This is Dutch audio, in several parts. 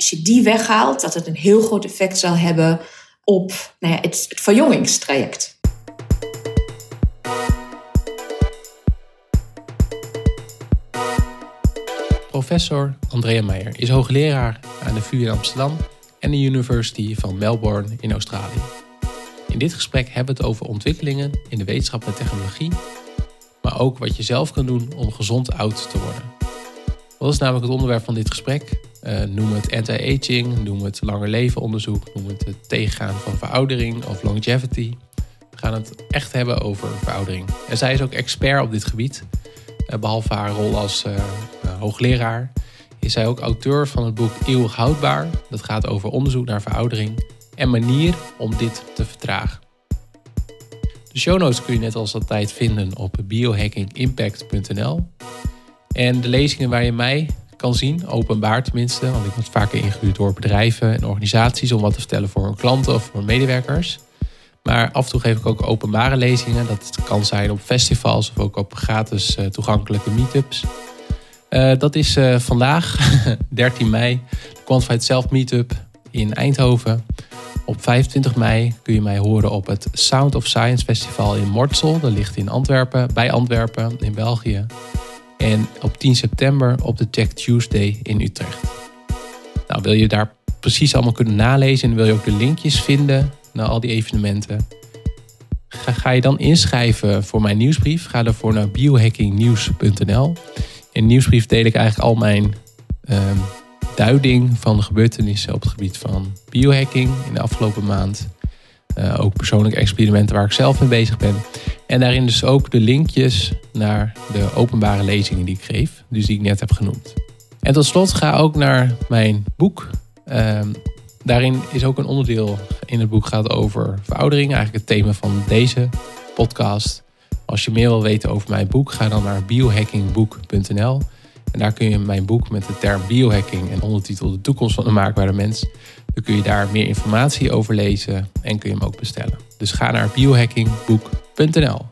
als je die weghaalt, dat het een heel groot effect zal hebben op nou ja, het, verjongingstraject. Professor Andrea Meijer is hoogleraar aan de VU in Amsterdam en de University van Melbourne in Australië. In dit gesprek hebben we het over ontwikkelingen in de wetenschap en technologie, maar ook wat je zelf kan doen om gezond oud te worden. Dat is namelijk het onderwerp van dit gesprek. Uh, noem het anti-aging, noem het langer leven onderzoek, noem het het tegengaan van veroudering of longevity. We gaan het echt hebben over veroudering. En zij is ook expert op dit gebied. Uh, behalve haar rol als uh, hoogleraar is zij ook auteur van het boek Eeuwig Houdbaar. Dat gaat over onderzoek naar veroudering en manier om dit te vertragen. De show notes kun je net als altijd vinden op biohackingimpact.nl. En de lezingen waar je mij kan zien, openbaar tenminste, want ik word vaker ingehuurd door bedrijven en organisaties om wat te vertellen voor hun klanten of voor medewerkers. Maar af en toe geef ik ook openbare lezingen. Dat kan zijn op festivals of ook op gratis uh, toegankelijke meetups. Uh, dat is uh, vandaag, 13 mei, de Quantified Self Meetup in Eindhoven. Op 25 mei kun je mij horen op het Sound of Science Festival in Mortsel. Dat ligt in Antwerpen, bij Antwerpen in België. En op 10 september op de Tech Tuesday in Utrecht. Nou, wil je daar precies allemaal kunnen nalezen en wil je ook de linkjes vinden naar al die evenementen? Ga, je dan inschrijven voor mijn nieuwsbrief? Ga daarvoor naar biohackingnieuws.nl. In de nieuwsbrief deel ik eigenlijk al mijn um, duiding van de gebeurtenissen op het gebied van biohacking in de afgelopen maand. Uh, ook persoonlijke experimenten waar ik zelf mee bezig ben. En daarin dus ook de linkjes naar de openbare lezingen die ik geef, dus die ik net heb genoemd. En tot slot ga ook naar mijn boek. Uh, daarin is ook een onderdeel in het boek gaat over veroudering, eigenlijk het thema van deze podcast. Als je meer wil weten over mijn boek, ga dan naar biohackingboek.nl. En daar kun je mijn boek met de term biohacking en ondertitel De toekomst van de maakbare mens. Dan kun je daar meer informatie over lezen en kun je hem ook bestellen. Dus ga naar biohackingboek.nl.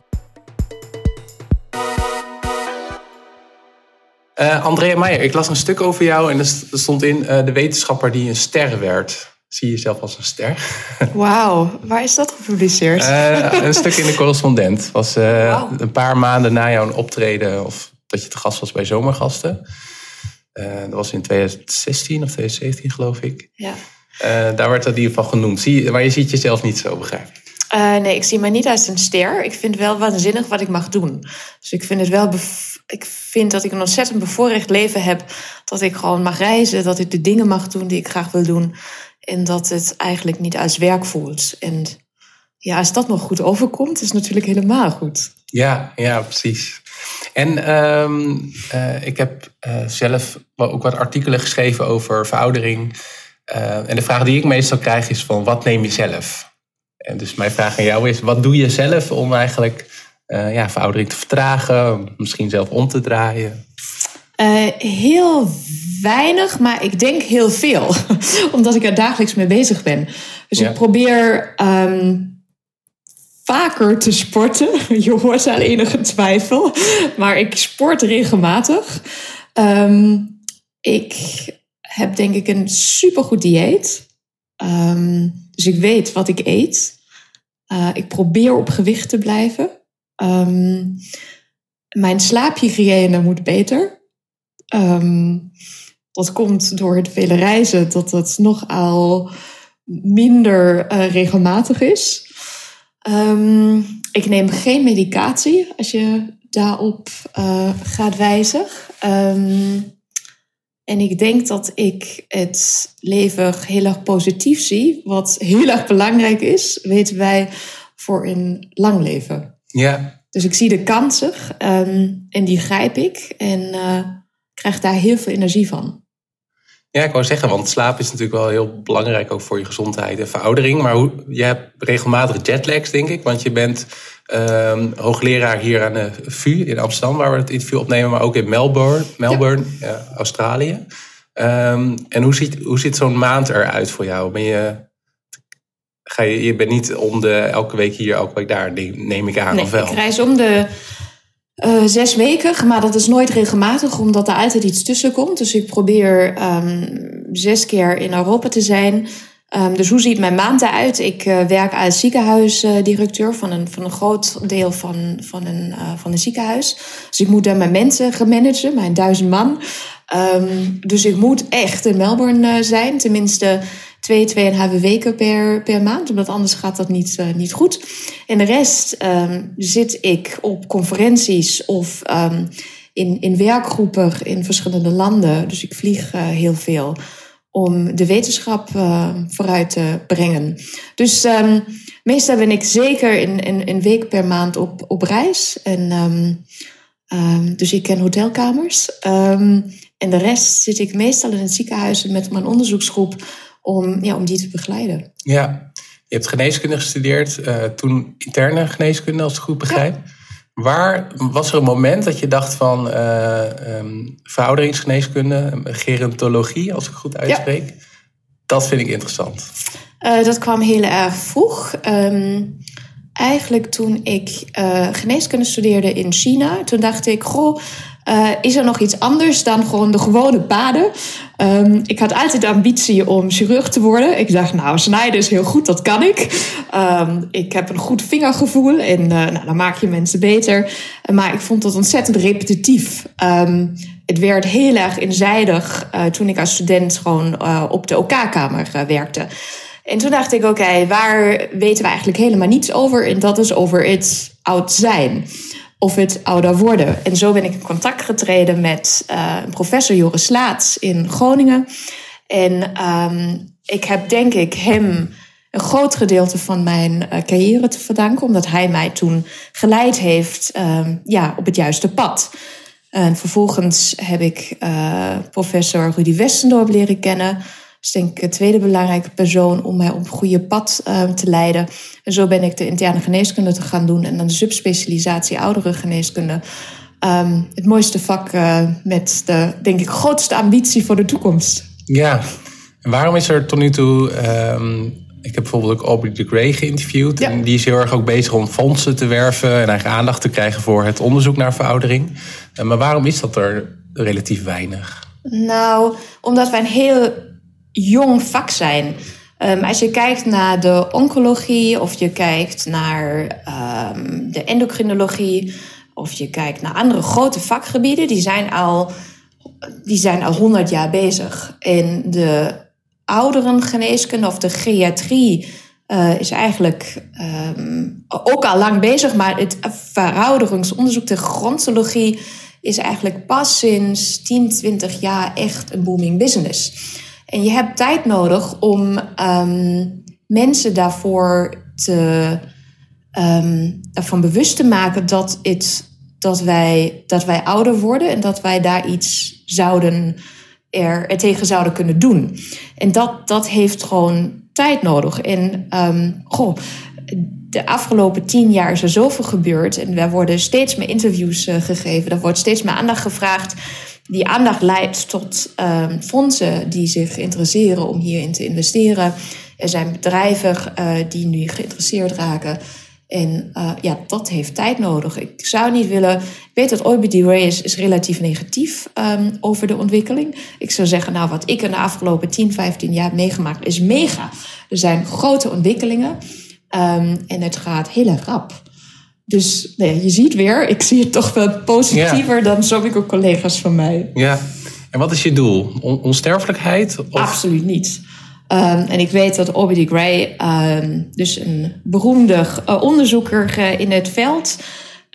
Uh, Andrea Meijer, ik las een stuk over jou en er stond in uh, de wetenschapper die een ster werd. Zie je jezelf als een ster? Wauw, waar is dat gepubliceerd? Uh, een stuk in de correspondent. was wow. een paar maanden na jouw optreden, of dat je te gast was bij Zomergasten. dat was in 2016 of 2017, geloof ik. Ja. Daar werd dat in ieder geval genoemd. Zie, maar je ziet jezelf niet zo, begrijp ik. Uh, nee, ik zie mij niet als een ster. Ik vind wel waanzinnig wat ik mag doen. Dus ik vind het wel. Ik vind dat ik een ontzettend bevoorrecht leven heb. Dat ik gewoon mag reizen. Dat ik de dingen mag doen die ik graag wil doen. En dat het eigenlijk niet als werk voelt. En ja, als dat nog goed overkomt, is het natuurlijk helemaal goed. Ja, ja, precies. En um, uh, ik heb uh, zelf ook wat artikelen geschreven over veroudering. En de vraag die ik meestal krijg is van wat neem je zelf? En dus mijn vraag aan jou is, wat doe je zelf om eigenlijk uh, ja, veroudering te vertragen, misschien zelf om te draaien? Uh, heel weinig, maar ik denk heel veel, omdat ik er dagelijks mee bezig ben. Dus ja. ik probeer um, vaker te sporten. Je hoort al enige twijfel, maar ik sport regelmatig. Um, ik heb denk ik een supergoed dieet. Um, dus ik weet wat ik eet. Uh, ik probeer op gewicht te blijven. Um, mijn slaaphygiëne moet beter. Um, dat komt door het vele reizen, dat het nogal minder uh, regelmatig is. Ik neem geen medicatie als je daarop uh, gaat wijzen. En ik denk dat ik het leven heel erg positief zie. Wat heel erg belangrijk is, weten wij, voor een lang leven. Ja. Dus ik zie de kansen um, en die grijp ik en uh, krijg daar heel veel energie van. Ja, ik wou zeggen, want slaap is natuurlijk wel heel belangrijk ook voor je gezondheid en veroudering. Maar hoe, je hebt regelmatig jetlags, denk ik, want je bent um, hoogleraar hier aan de VU in Amsterdam, waar we het interview opnemen, maar ook in Melbourne, Melbourne ja. Australië. Um, en hoe ziet, hoe ziet zo'n maand eruit voor jou? Ben je, ga je, je bent niet om de elke week hier, elke week daar, neem ik aan, nee, of wel? Ik reis om de uh, zes weken, maar dat is nooit regelmatig, omdat er altijd iets tussen komt. Dus ik probeer um, zes keer in Europa te zijn. Um, dus hoe ziet mijn maand eruit? Ik uh, werk als ziekenhuisdirecteur van een, van een groot deel van, van, een, uh, van een ziekenhuis. Dus ik moet daar mijn mensen gaan managen, mijn duizend man. Um, dus ik moet echt in Melbourne zijn, tenminste twee, tweeënhalve weken per, per maand, omdat anders gaat dat niet, niet goed. En de rest um, zit ik op conferenties of in, in werkgroepen in verschillende landen. Dus ik vlieg heel veel om de wetenschap uh, vooruit te brengen. Dus um, meestal ben ik zeker in een, een week per maand op, op reis. En, um, um, dus ik ken hotelkamers. en de rest zit ik meestal in het ziekenhuis met mijn onderzoeksgroep om, ja, om die te begeleiden. Ja, je hebt geneeskunde gestudeerd, uh, toen interne geneeskunde, als ik goed begrijp. Ja. Waar was er een moment dat je dacht van uh, um, verouderingsgeneeskunde, gerontologie, als ik goed uitspreek? Dat vind ik interessant. Uh, dat kwam heel erg vroeg. Um, eigenlijk toen ik uh, geneeskunde studeerde in China, toen dacht ik, goh, uh, is er nog iets anders dan gewoon de gewone paden? Um, ik had altijd de ambitie om chirurg te worden. Ik dacht, nou, snijden is heel goed, dat kan ik. Um, ik heb een goed vingergevoel en uh, nou, dan maak je mensen beter. Maar ik vond dat ontzettend repetitief. Um, het werd heel erg inzijdig uh, toen ik als student gewoon op de OK-kamer werkte. En toen dacht ik, oké, waar weten we eigenlijk helemaal niets over? En dat is over het oud zijn of het ouder worden. En zo ben ik in contact getreden met uh, professor Joris Laats in Groningen. En um, ik heb denk ik hem een groot gedeelte van mijn uh, carrière te verdanken, omdat hij mij toen geleid heeft um, ja, op het juiste pad. En vervolgens heb ik uh, professor Rudy Westendorp leren kennen is denk ik de tweede belangrijke persoon om mij op het goede pad uh, te leiden. En zo ben ik de interne geneeskunde te gaan doen en dan de subspecialisatie oudere geneeskunde. Um, het mooiste vak uh, met de, denk ik, grootste ambitie voor de toekomst. Ja, en waarom is er tot nu toe. Um, ik heb bijvoorbeeld ook Aubrey de Grey geïnterviewd. Ja. En die is heel erg ook bezig om fondsen te werven en eigenlijk aandacht te krijgen voor het onderzoek naar veroudering. Uh, maar waarom is dat er relatief weinig? Nou, omdat wij een heel jong vak zijn. Um, als je kijkt naar de oncologie of je kijkt naar um, de endocrinologie of je kijkt naar andere grote vakgebieden, die zijn al, die zijn al 100 jaar bezig. En de ouderengeneeskunde of de geriatrie uh, is eigenlijk um, ook al lang bezig, maar het verouderingsonderzoek, de grondologie, is eigenlijk pas sinds 10, 20 jaar echt een booming business. En je hebt tijd nodig om um, mensen daarvoor te, um, bewust te maken dat, het, dat, wij, dat wij ouder worden en dat wij daar iets zouden er, tegen zouden kunnen doen. En dat, dat heeft gewoon tijd nodig. En um, goh, de afgelopen tien jaar is er zoveel gebeurd. En er worden steeds meer interviews uh, gegeven. Er wordt steeds meer aandacht gevraagd die aandacht leidt tot um, fondsen die zich interesseren om hierin te investeren. Er zijn bedrijven uh, die nu geïnteresseerd raken. En uh, ja, dat heeft tijd nodig. Ik zou niet willen. Ik weet dat OBD Ray is, relatief negatief um, over de ontwikkeling. Ik zou zeggen, nou, wat ik in de afgelopen 10, 15 jaar heb meegemaakt, is mega. Er zijn grote ontwikkelingen um, en het gaat heel rap. Dus nee, je ziet weer, ik zie het toch wel positiever ja. dan sommige collega's van mij. Ja, en wat is je doel? On onsterfelijkheid? Of? Absoluut niet. Um, en ik weet dat Aubrey de Grey, um, dus een beroemde uh, onderzoeker uh, in het veld,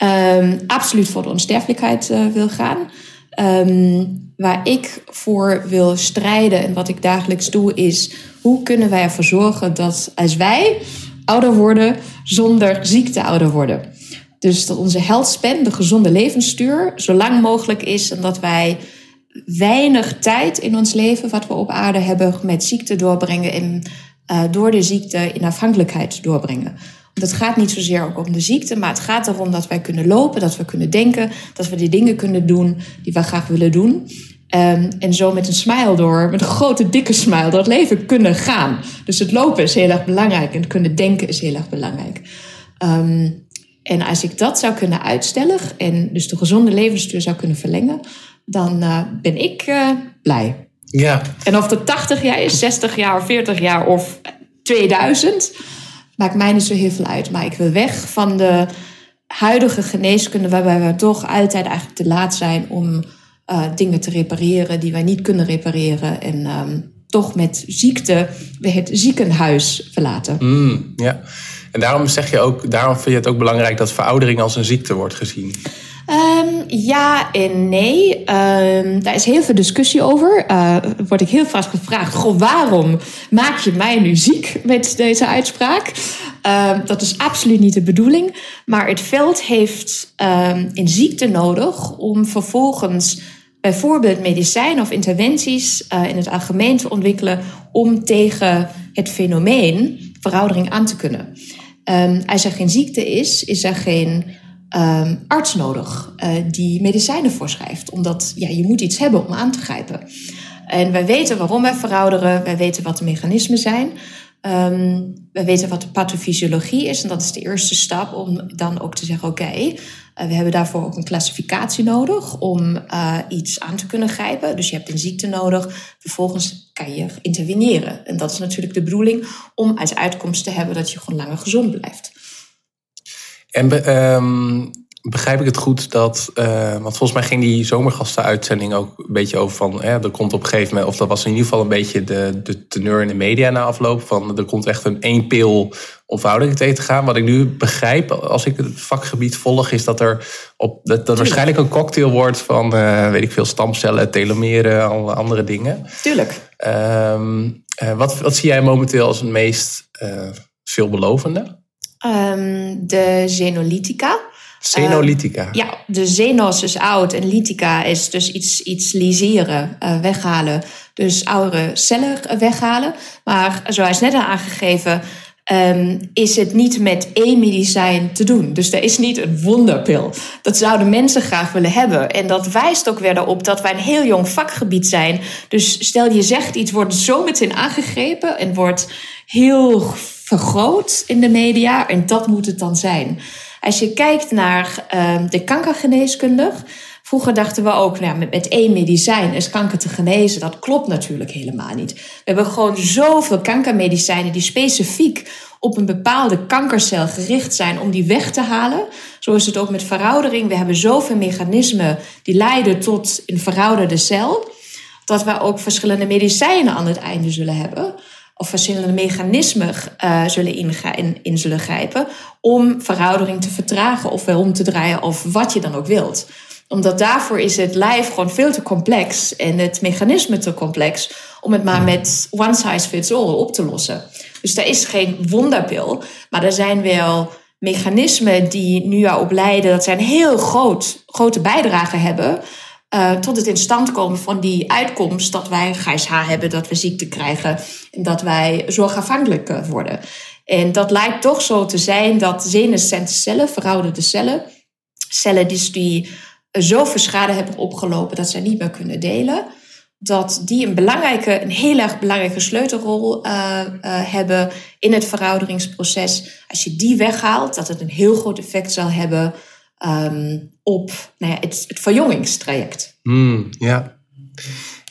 um, absoluut voor de onsterfelijkheid uh, wil gaan. waar ik voor wil strijden en wat ik dagelijks doe, is hoe kunnen wij ervoor zorgen dat als wij ouder worden, zonder ziekte ouder worden. Dus dat onze health span, de gezonde levensstuur, zo lang mogelijk is en dat wij weinig tijd in ons leven wat we op aarde hebben met ziekte doorbrengen en uh, door de ziekte in afhankelijkheid doorbrengen. Het gaat niet zozeer ook om de ziekte, maar het gaat erom dat wij kunnen lopen, dat we kunnen denken, dat we die dingen kunnen doen die we graag willen doen. Um, en zo met een smile door, met een grote dikke smile, door het leven kunnen gaan. Dus het lopen is heel erg belangrijk en het kunnen denken is heel erg belangrijk. Um, en als ik dat zou kunnen uitstellen en dus de gezonde levensduur zou kunnen verlengen, dan uh, ben ik uh, blij. Ja. En of het 80 jaar is, 60 jaar, 40 jaar of 2000, maakt mij niet zo heel veel uit. Maar ik wil weg van de huidige geneeskunde, waarbij we toch altijd eigenlijk te laat zijn om uh, dingen te repareren die wij niet kunnen repareren. En um, toch met ziekte het ziekenhuis verlaten. Mm, ja, en daarom zeg je ook, daarom vind je het ook belangrijk dat veroudering als een ziekte wordt gezien. Um, ja en nee. Um, daar is heel veel discussie over. Uh, word ik heel vaak gevraagd: Goh, waarom maak je mij nu ziek met deze uitspraak? Um, dat is absoluut niet de bedoeling. Maar het veld heeft een ziekte nodig om vervolgens bijvoorbeeld medicijnen of interventies uh, in het algemeen te ontwikkelen om tegen het fenomeen veroudering aan te kunnen. Als er geen ziekte is, is er geen um, arts nodig uh, die medicijnen voorschrijft. Omdat ja, je moet iets hebben om aan te grijpen. En wij weten waarom wij verouderen. Wij weten wat de mechanismen zijn. Um, wij weten wat de pathofysiologie is. En dat is de eerste stap om dan ook te zeggen... oké, we hebben daarvoor ook een klassificatie nodig... om uh, iets aan te kunnen grijpen. Dus je hebt een ziekte nodig. Vervolgens kan je interveneren. En dat is natuurlijk de bedoeling... om als uitkomst te hebben dat je gewoon langer gezond blijft. En um, begrijp ik het goed dat, uh, want volgens mij ging die zomergastenuitzending ook een beetje over van, hè, er komt op een gegeven moment, of dat was in ieder geval een beetje de, de teneur in de media na afloop, van er komt echt een één pil om tegen te gaan. Wat ik nu begrijp, als ik het vakgebied volg, is dat er op, dat, dat waarschijnlijk een cocktail wordt van, uh, weet ik veel, stamcellen, telomeren, alle andere dingen. Tuurlijk. Um, uh, wat, wat zie jij momenteel als het meest veelbelovende? Um, de xenolytica. Xenolytica? Uh, ja, de xenos is oud en lytica is dus iets, iets lyseren, uh, weghalen. Dus oude cellen weghalen. Maar zoals net al aangegeven, um, is het niet met één medicijn te doen. Dus er is niet een wonderpil. Dat zouden mensen graag willen hebben. En dat wijst ook weer erop dat wij een heel jong vakgebied zijn. Dus stel je zegt iets, wordt zo meteen aangegrepen en wordt heel vergroot in de media. En dat moet het dan zijn. Als je kijkt naar uh, de kankergeneeskunde. Vroeger dachten we ook, nou, met, met één medicijn is kanker te genezen. Dat klopt natuurlijk helemaal niet. We hebben gewoon zoveel kankermedicijnen die specifiek op een bepaalde kankercel gericht zijn om die weg te halen. Zo is het ook met veroudering. We hebben zoveel mechanismen die leiden tot een verouderde cel. Dat we ook verschillende medicijnen aan het einde zullen hebben of verschillende mechanismen uh, zullen in, in, zullen grijpen om veroudering te vertragen of weer om te draaien of wat je dan ook wilt. Omdat daarvoor is het lijf gewoon veel te complex en het mechanisme te complex om het maar met one size fits all op te lossen. Dus er is geen wonderpil, maar er zijn wel mechanismen die nu op leiden dat zij een heel groot, grote bijdrage hebben uh, tot het in stand komen van die uitkomst dat wij GSH hebben, dat we ziekte krijgen en dat wij zorgafhankelijk eh, worden. En dat lijkt toch zo te zijn dat senescente cellen, verouderde cellen, cellen die, die zoveel schade hebben opgelopen dat ze niet meer kunnen delen, dat die een belangrijke, een heel erg belangrijke sleutelrol hebben in het verouderingsproces. Als je die weghaalt, dat het een heel groot effect zal hebben um, op nou ja, het, het verjongingstraject. Mm, ja.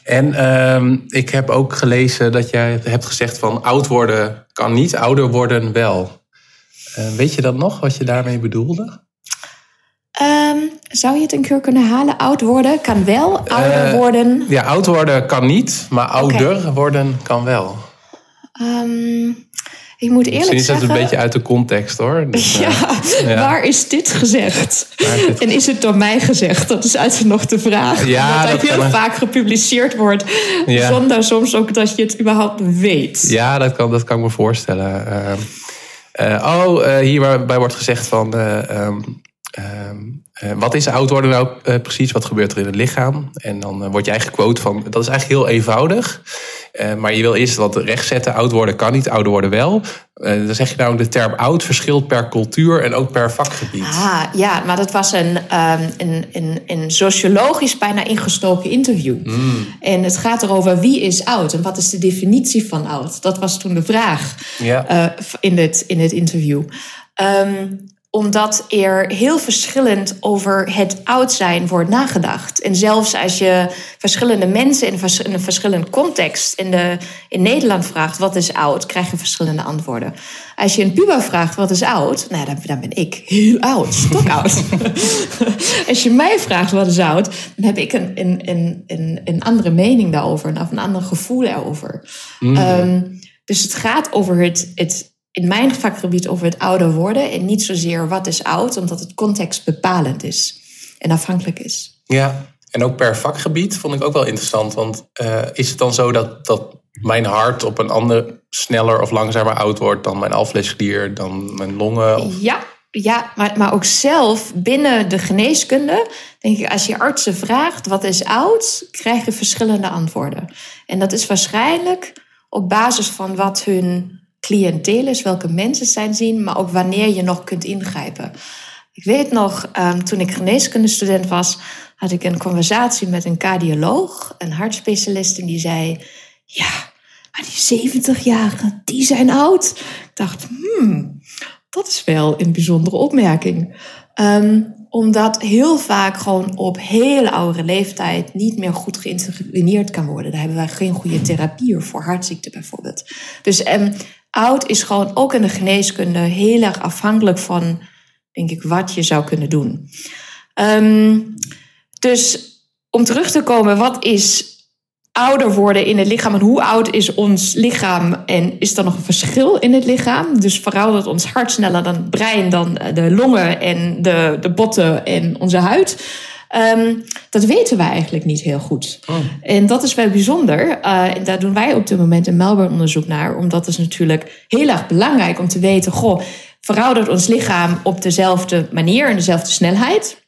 En um, ik heb ook gelezen dat jij hebt gezegd van oud worden kan niet, ouder worden wel. Uh, weet je dat nog, wat je daarmee bedoelde? Um, zou je het een keer kunnen halen? Oud worden kan wel, ouder uh, worden... Ja, oud worden kan niet, maar ouder okay. worden kan wel. Um, ik moet eerlijk Misschien is zeggen... het een beetje uit de context hoor. Dus, ja, ja, waar is dit gezegd? Is dit... En is het door mij gezegd? Dat is uit nog de vraag. Ja, dat, dat heel vaak gepubliceerd wordt. Ja. Zonder soms ook dat je het überhaupt weet. Ja, dat kan, dat kan ik me voorstellen. Uh, uh, oh, uh, hierbij wordt gezegd van... Um, uh, wat is oud worden nou precies? Wat gebeurt er in het lichaam? En dan uh, word jij gequote van, dat is eigenlijk heel eenvoudig. Maar je wil eerst wat rechtzetten. Oud worden kan niet, ouder worden wel. dan zeg je nou, de term oud verschilt per cultuur en ook per vakgebied. Ah, ja, maar dat was een, um, een, een, een sociologisch bijna ingestoken interview. Mm. En het gaat erover wie is oud en wat is de definitie van oud? Dat was toen de vraag ja. in, het, in het interview. Um, omdat er heel verschillend over het oud zijn wordt nagedacht. En zelfs als je verschillende mensen in een verschillende context in, de, in Nederland vraagt wat is oud, krijg je verschillende antwoorden. Als je een puber vraagt wat is oud, nou, dan, dan ben ik heel oud, stok oud. als je mij vraagt wat is oud, dan heb ik een, een, een, een, andere mening daarover of een ander gevoel erover. Mm. Ehm, dus het gaat over het, het in mijn vakgebied over het ouder worden en niet zozeer wat is oud, omdat het context bepalend is en afhankelijk is. Ja, en ook per vakgebied vond ik ook wel interessant, want uh, is het dan zo dat, dat mijn hart op een ander sneller of langzamer oud wordt dan mijn alvleesklier, dan mijn longen? Ja, ja maar, maar ook zelf binnen de geneeskunde, denk ik, als je artsen vraagt wat is oud, krijg je verschillende antwoorden. En dat is waarschijnlijk op basis van wat hun cliënteel is, welke mensen zijn zien, maar ook wanneer je nog kunt ingrijpen. Ik weet nog, um, toen ik geneeskundestudent was, had ik een conversatie met een cardioloog, een hartspecialist, en die zei: Ja, maar die 70-jarigen, die zijn oud. Ik dacht, hmm, dat is wel een bijzondere opmerking. Um, omdat heel vaak gewoon op hele oude leeftijd niet meer goed geïnterveneerd kan worden. Daar hebben wij geen goede therapie voor hartziekte bijvoorbeeld. Dus um, oud is gewoon ook in de geneeskunde heel erg afhankelijk van, denk ik, wat je zou kunnen doen. Um, dus om terug te komen, wat is ouder worden in het lichaam en hoe oud is ons lichaam en is er nog een verschil in het lichaam? Dus veroudert ons hart sneller dan het brein, dan de longen en de, de botten en onze huid. Um, dat weten wij eigenlijk niet heel goed. Oh. En dat is wel bijzonder. Uh, en daar doen wij op dit moment een Melbourne onderzoek naar. Omdat het is natuurlijk heel erg belangrijk om te weten... Goh, veroudert ons lichaam op dezelfde manier en dezelfde snelheid?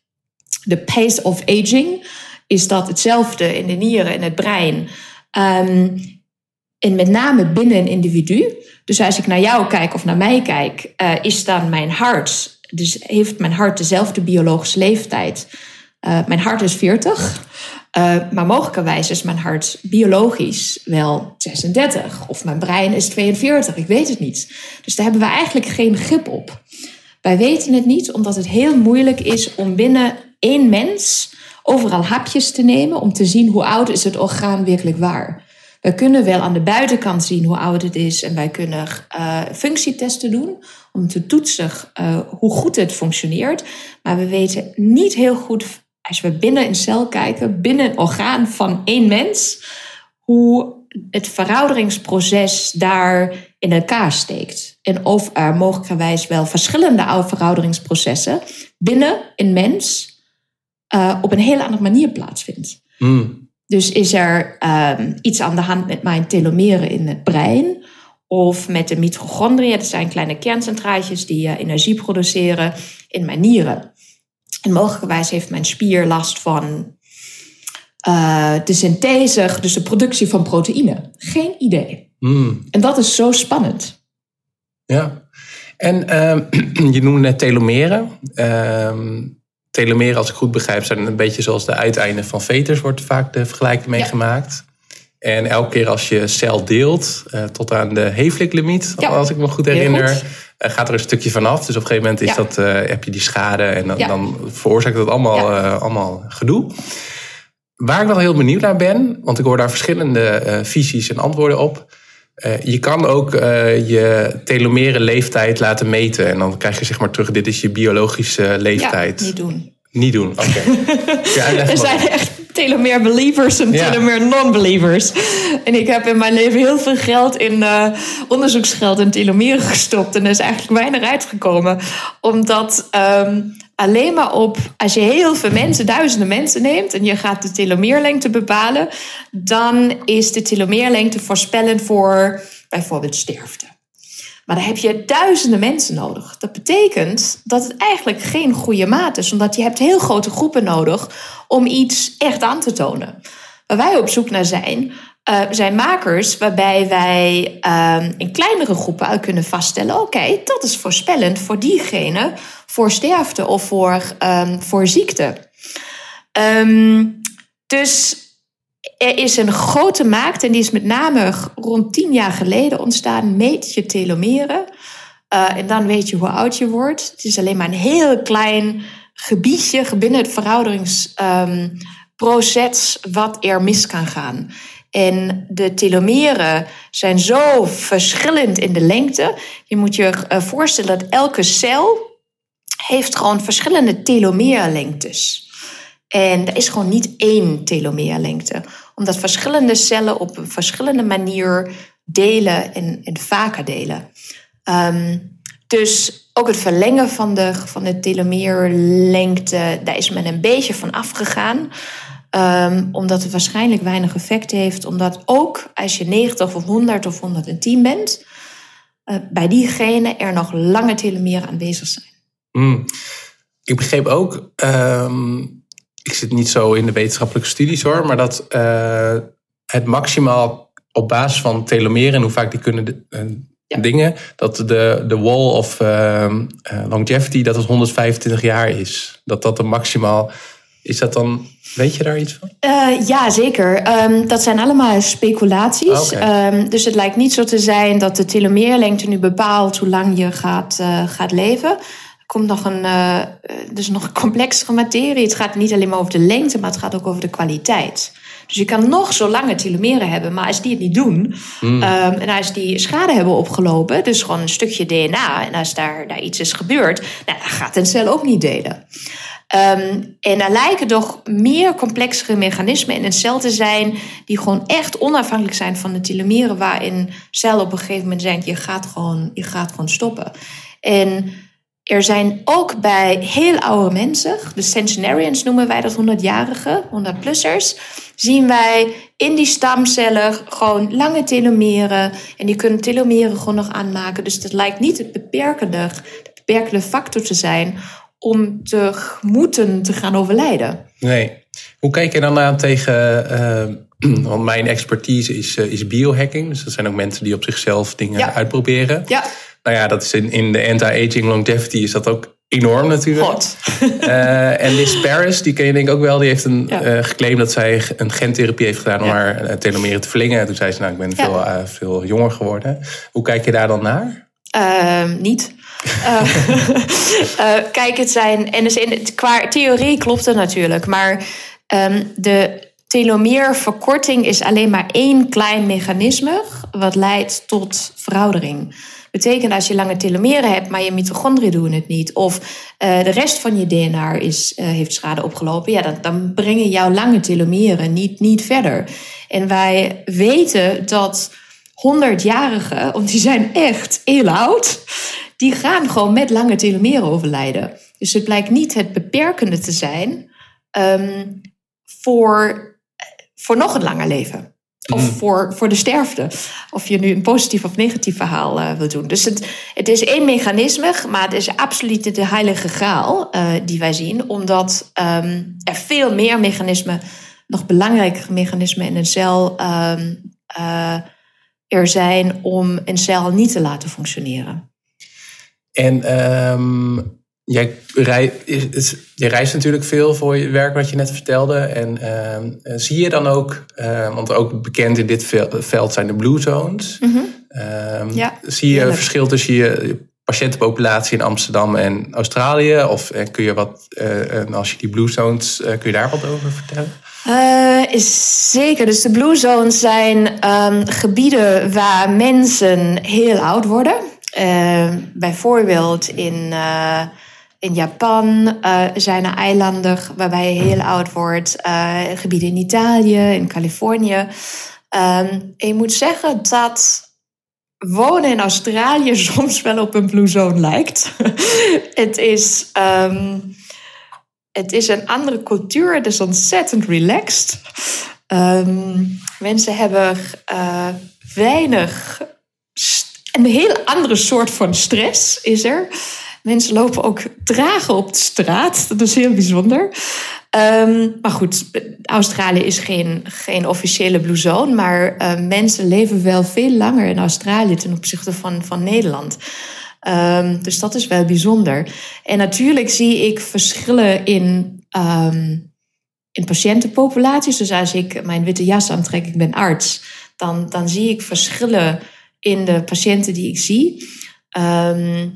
De pace of aging, is dat hetzelfde in de nieren en het brein... Um, en met name binnen een individu. Dus als ik naar jou kijk of naar mij kijk, uh, is dan mijn hart, dus heeft mijn hart dezelfde biologische leeftijd uh, mijn hart is 40, uh, eh, maar mogelijkerwijs is mijn hart biologisch wel 36 of mijn brein is 42, ik weet het niet. Dus daar hebben we eigenlijk geen grip op. Wij weten het niet omdat het heel moeilijk is om binnen één mens overal hapjes te nemen om te zien hoe oud is het orgaan werkelijk waar. We kunnen wel aan de buitenkant zien hoe oud het is en wij kunnen uh, functietesten doen om te toetsen hoe goed het functioneert. Maar we weten niet heel goed als we binnen een cel kijken, binnen een orgaan van één mens, hoe het verouderingsproces daar in elkaar steekt. En of er mogelijkerwijs wel verschillende verouderingsprocessen binnen een mens uh, op een hele andere manier plaatsvindt. Mm. Dus is er um, iets aan de hand met mijn telomeren in het brein? Of met de mitochondriën, dat zijn kleine kerncentraatjes die uh, energie produceren in mijn nieren. En mogelijkerwijs heeft mijn spier last van uh, de synthese, dus de productie van proteïne. Geen idee. Mm. En dat is zo spannend. Ja. En uh, je noemde net telomeren. Uh, telomeren, als ik goed begrijp, zijn een beetje zoals de uiteinden van veters, wordt vaak de vergelijking mee gemaakt. En elke keer als je cel deelt, uh, tot aan de Heeflik-limiet, als ik me goed herinner, uh, gaat er een stukje vanaf. Dus op een gegeven moment is dat, uh, heb je die schade en dan, dan veroorzaakt dat allemaal, allemaal gedoe. Waar ik wel heel benieuwd naar ben, want ik hoor daar verschillende visies en antwoorden op. je kan ook je telomere leeftijd laten meten. En dan krijg je zeg maar terug, dit is je biologische leeftijd. Ja, niet doen. Niet doen, oké. Okay. er zijn echt telomere believers en ja. telomere non-believers. En ik heb in mijn leven heel veel geld in uh, onderzoeksgeld in telomeren gestopt. En er is eigenlijk weinig uitgekomen. Omdat um, alleen maar op, als je heel veel mensen, duizenden mensen neemt en je gaat de telomeerlengte bepalen, dan is de telomeerlengte voorspellend voor bijvoorbeeld sterfte. Maar dan heb je duizenden mensen nodig. Dat betekent dat het eigenlijk geen goede maat is, omdat je hebt heel grote groepen nodig om iets echt aan te tonen. Waar wij op zoek naar zijn, uh, zijn makers waarbij wij uh, in kleinere groepen uit kunnen vaststellen: oké, dat is voorspellend voor diegene voor sterfte of voor, um, voor ziekte. Um, dus er is een grote markt en die is met name rond tien jaar geleden ontstaan, meet je telomeren. Uh, en dan weet je hoe oud je wordt. Het is alleen maar een heel klein gebiedje binnen het verouderingsproces um, wat er mis kan gaan. En de telomeren zijn zo verschillend in de lengte. Je moet je uh, voorstellen dat elke cel heeft gewoon verschillende telomeerlengtes. En er is gewoon niet één telomeerlengte. Omdat verschillende cellen op een verschillende manier delen en, vaker delen. Um, dus ook het verlengen van de, van de telomeerlengte, daar is men een beetje van afgegaan. Um, omdat het waarschijnlijk weinig effect heeft. Omdat ook als je 90 of 100 of 110 bent, uh, bij diegene er nog lange telomeren aanwezig zijn. Mm. Ik begreep ook, um, ik zit niet zo in de wetenschappelijke studies hoor, maar dat uh, het maximaal op basis van telomeren en hoe vaak die kunnen uh, ja. dingen, dat de, de wall of uh, longevity, dat het 125 jaar is. Dat dat de maximaal. Is dat dan, weet je daar iets van? Ja, zeker. Um, dat zijn allemaal speculaties. Okay. Um, dus het lijkt niet zo te zijn dat de telomeerlengte nu bepaalt hoe lang je gaat, gaat leven. Komt nog een, uh, dus nog een complexere materie. Het gaat niet alleen maar over de lengte, maar het gaat ook over de kwaliteit. Dus je kan nog zo lange telomeren hebben, maar als die het niet doen mm. um, en als die schade hebben opgelopen, dus gewoon een stukje DNA, en als daar, daar iets is gebeurd, nou, dan gaat een cel ook niet delen. Um, en er lijken toch meer complexere mechanismen in een cel te zijn, die gewoon echt onafhankelijk zijn van de telomeren, waarin cel op een gegeven moment denkt, je gaat gewoon, je gaat gewoon stoppen. En er zijn ook bij heel oude mensen, de centenarians noemen wij dat 100-jarigen, 100-plussers, zien wij in die stamcellen gewoon lange telomeren. En die kunnen telomeren gewoon nog aanmaken. Dus dat lijkt niet het beperkende, de beperkende factor te zijn om te moeten te gaan overlijden. Nee. Hoe kijk je dan aan tegen... Uh, want mijn expertise is, uh, is biohacking. Dus dat zijn ook mensen die op zichzelf dingen ja. uitproberen. Ja. Nou ja, dat is in, in de anti-aging longevity is dat ook enorm natuurlijk. God. Uh, en Liz Paris, die ken je denk ik ook wel, die heeft een, ja. uh, geclaimd dat zij een gentherapie heeft gedaan om ja. haar telomeren te verlengen. Toen zei ze, nou, ik ben ja. veel, uh, veel jonger geworden. Hoe kijk je daar dan naar? Ehm, niet. kijk, het zijn, en dus in, qua theorie klopt het natuurlijk, maar um, de telomeerverkorting is alleen maar één klein mechanisme wat leidt tot veroudering betekent als je lange telomeren hebt, maar je mitochondriën doen het niet, of uh, de rest van je DNA is, uh, heeft schade opgelopen, ja, dan, dan brengen jouw lange telomeren niet, niet verder. En wij weten dat 100-jarigen, want die zijn echt heel oud, die gaan gewoon met lange telomeren overlijden. Dus het blijkt niet het beperkende te zijn um, voor, voor nog een langer leven. Of mm. voor, voor de sterfte. Of je nu een positief of negatief verhaal uh, wil doen. Dus het, het is één mechanisme, maar het is absoluut de heilige graal uh, die wij zien. Omdat um, er veel meer mechanismen, nog belangrijkere mechanismen in een cel um, uh, er zijn om een cel niet te laten functioneren. En um, Jij, rei, is, je reist natuurlijk veel voor je werk, wat je net vertelde. En uh, zie je dan ook, uh, want ook bekend in dit veld zijn de blue zones. Mm -hmm. uh, ja, zie je een verschil tussen je patiëntenpopulatie in Amsterdam en Australië? Of eh, kun je wat, eh, als je die blue zones, kun je daar wat over vertellen? Uh, zeker. Dus de blue zones zijn um, gebieden waar mensen heel oud worden. Uh, bijvoorbeeld in in Japan uh, zijn er eilanden waarbij je heel oud wordt. Uh, gebieden in Italië, in Californië. Um, en je moet zeggen dat wonen in Australië soms wel op een blue zone lijkt. het, is, um, het is een andere cultuur. Het is ontzettend relaxed. Um, mensen hebben uh, weinig... Een heel andere soort van stress is er. Mensen lopen ook dragen op de straat. Dat is heel bijzonder. Um, maar goed, Australië is geen, geen officiële blue zone. Maar uh, mensen leven wel veel langer in Australië ten opzichte van, van Nederland. Um, dus dat is wel bijzonder. En natuurlijk zie ik verschillen in, um, in patiëntenpopulaties. Dus als ik mijn witte jas aantrek, ik ben arts, dan, dan zie ik verschillen in de patiënten die ik zie. Ehm,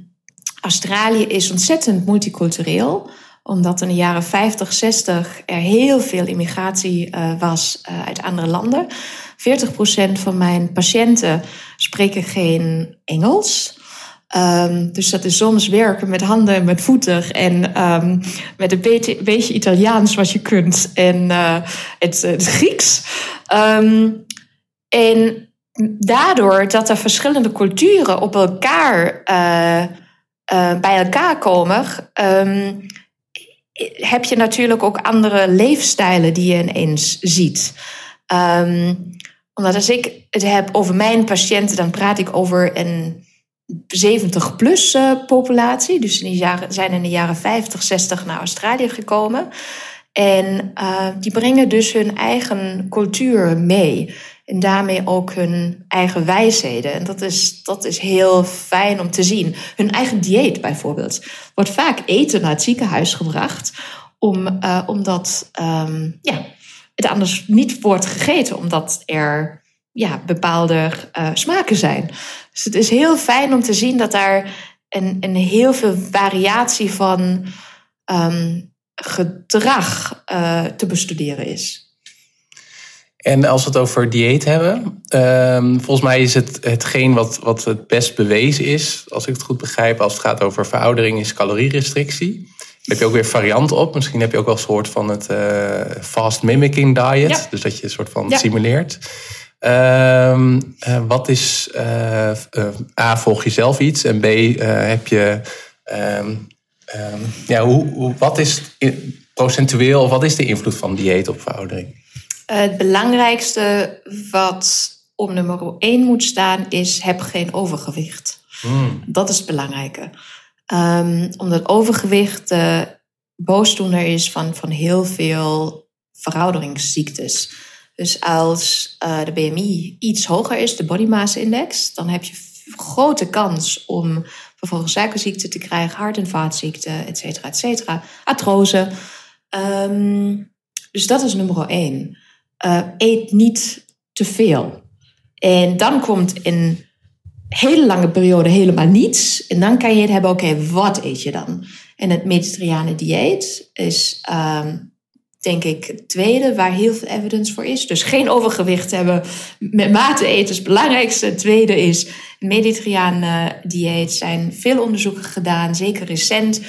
Australië is ontzettend multicultureel omdat in de jaren 50, 60 er heel veel immigratie uh, was uh, uit andere landen. 40% van mijn patiënten spreken geen Engels. Um, dus dat is soms werken met handen en met voeten en um, met een beetje, Italiaans wat je kunt en uh, het, Grieks. Um, en daardoor dat er verschillende culturen op elkaar bij elkaar komen, heb je natuurlijk ook andere leefstijlen die je ineens ziet. Um, omdat als ik het heb over mijn patiënten, dan praat ik over een 70-plus uh, eh, populatie. Dus die jaren, zijn in de jaren 50, 60 naar Australië gekomen. En uh, die brengen dus hun eigen cultuur mee. En daarmee ook hun eigen wijsheden. En dat is, dat is heel fijn om te zien. Hun eigen dieet bijvoorbeeld. Wordt vaak eten naar het ziekenhuis gebracht. Om, uh, omdat um, ja, het anders niet wordt gegeten. Omdat er ja, bepaalde uh, smaken zijn. Dus het is heel fijn om te zien dat daar een, een heel veel variatie van um, gedrag uh, te bestuderen is. En als we het over dieet hebben, um, volgens mij is het hetgeen wat, wat het best bewezen is, als ik het goed begrijp, als het gaat over veroudering, is calorierestrictie. Daar heb je ook weer varianten op. Misschien heb je ook wel een soort van het uh, fast mimicking diet. Ja. Dus dat je een soort van ja. simuleert. Um, uh, wat is, uh, A, volg je zelf iets? En B, heb je, um, ja, hoe, hoe, wat is procentueel, wat is de invloed van dieet op veroudering? Het belangrijkste wat op nummer 1 moet staan is heb geen overgewicht. Mm. Dat is het belangrijke. Um, omdat overgewicht de boosdoener is van, van heel veel verouderingsziektes. Dus als uh, de BMI iets hoger is, de body mass index, dan heb je grote kans om vervolgens suikerziekte te krijgen, hart- en vaatziekte, et cetera, et cetera, artrose. Um, dus dat is nummer één uh, eet niet te veel. En dan komt in hele lange periode helemaal niets. En dan kan je het hebben, oké, wat eet je dan? En het Mediterrane dieet is, um, denk ik, het tweede waar heel veel evidence voor is. Dus geen overgewicht hebben, met mate eten is het belangrijkste. Het tweede is, Mediterrane dieet zijn veel onderzoeken gedaan, zeker recent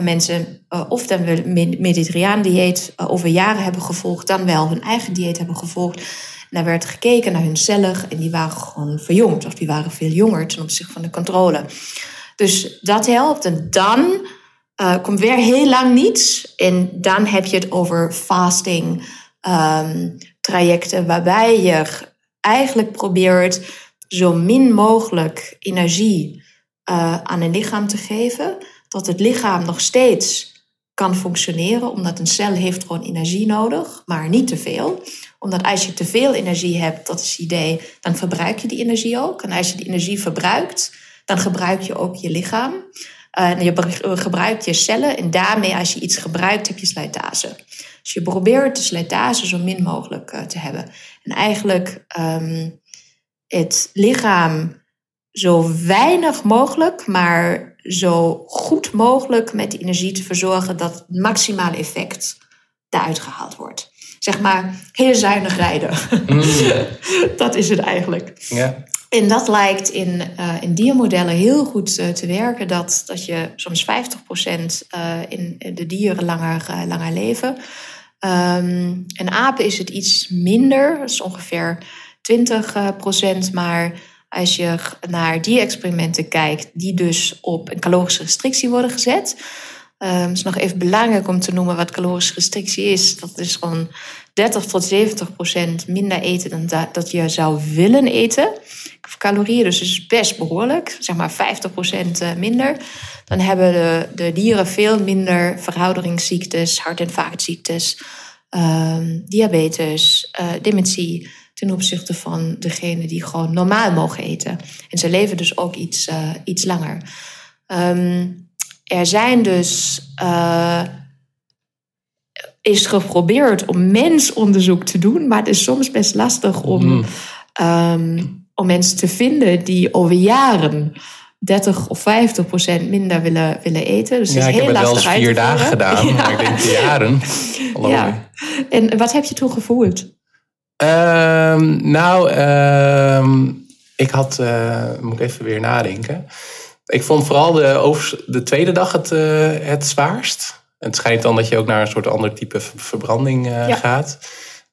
mensen uh, of dan wel mediterraan dieet uh, over jaren hebben gevolgd, dan wel hun eigen dieet hebben gevolgd. En daar werd gekeken naar hun cellen en die waren gewoon verjongd, of die waren veel jonger ten opzichte van de controle. Dus dat helpt. En dan komt weer heel lang niets. En dan heb je het over fasting um, trajecten, waarbij je eigenlijk probeert zo min mogelijk energie aan een lichaam te geven dat het lichaam nog steeds kan functioneren, omdat een cel heeft gewoon energie nodig, maar niet te veel. Omdat als je te veel energie hebt, dat is het idee, dan verbruik je die energie ook. En als je die energie verbruikt, dan gebruik je ook je lichaam. En je gebruikt je cellen en daarmee als je iets gebruikt, heb je slijtage. Dus je probeert de slijtage zo min mogelijk uh, te hebben. En eigenlijk um, het lichaam zo weinig mogelijk, maar zo goed mogelijk met die energie te verzorgen dat het maximale effect daaruit gehaald wordt. Zeg maar, heel zuinig rijden. Mm. dat is het eigenlijk. Ja. En dat lijkt in, uh, in diermodellen heel goed uh, te werken, dat, dat je soms 50% uh, in de dieren langer, langer leven. Um, in apen is het iets minder, dat is ongeveer 20%, maar als je naar die experimenten kijkt, die dus op een calorische restrictie worden gezet. Um, het is nog even belangrijk om te noemen wat calorische restrictie is. Dat is gewoon 30 tot 70 procent minder eten dan dat, je zou willen eten. Calorieën dus is best behoorlijk, zeg maar 50 procent eh, minder. Dan hebben de, dieren veel minder verouderingsziektes, hart- en vaatziektes, um, diabetes, uh, dementie ten opzichte van degene die gewoon normaal mogen eten. En ze leven dus ook iets, uh, iets langer. Um, er zijn dus. Uh, is geprobeerd om mensonderzoek te doen, maar het is soms best lastig om, mm. um, om mensen te vinden die over jaren 30 of 50 procent minder willen, willen eten. Dus ja, het is ik heel heb het wel eens lastig vier dagen gedaan, Ja. maar ik denk jaren. Hallo. Ja. En wat heb je toen gevoeld? Ehm, nou, ehm, ik had, eh, moet ik even weer nadenken. Ik vond vooral de, overs- de tweede dag het, eh, het zwaarst. Het schijnt dan dat je ook naar een soort ander type ver- verbranding eh, Ja. gaat.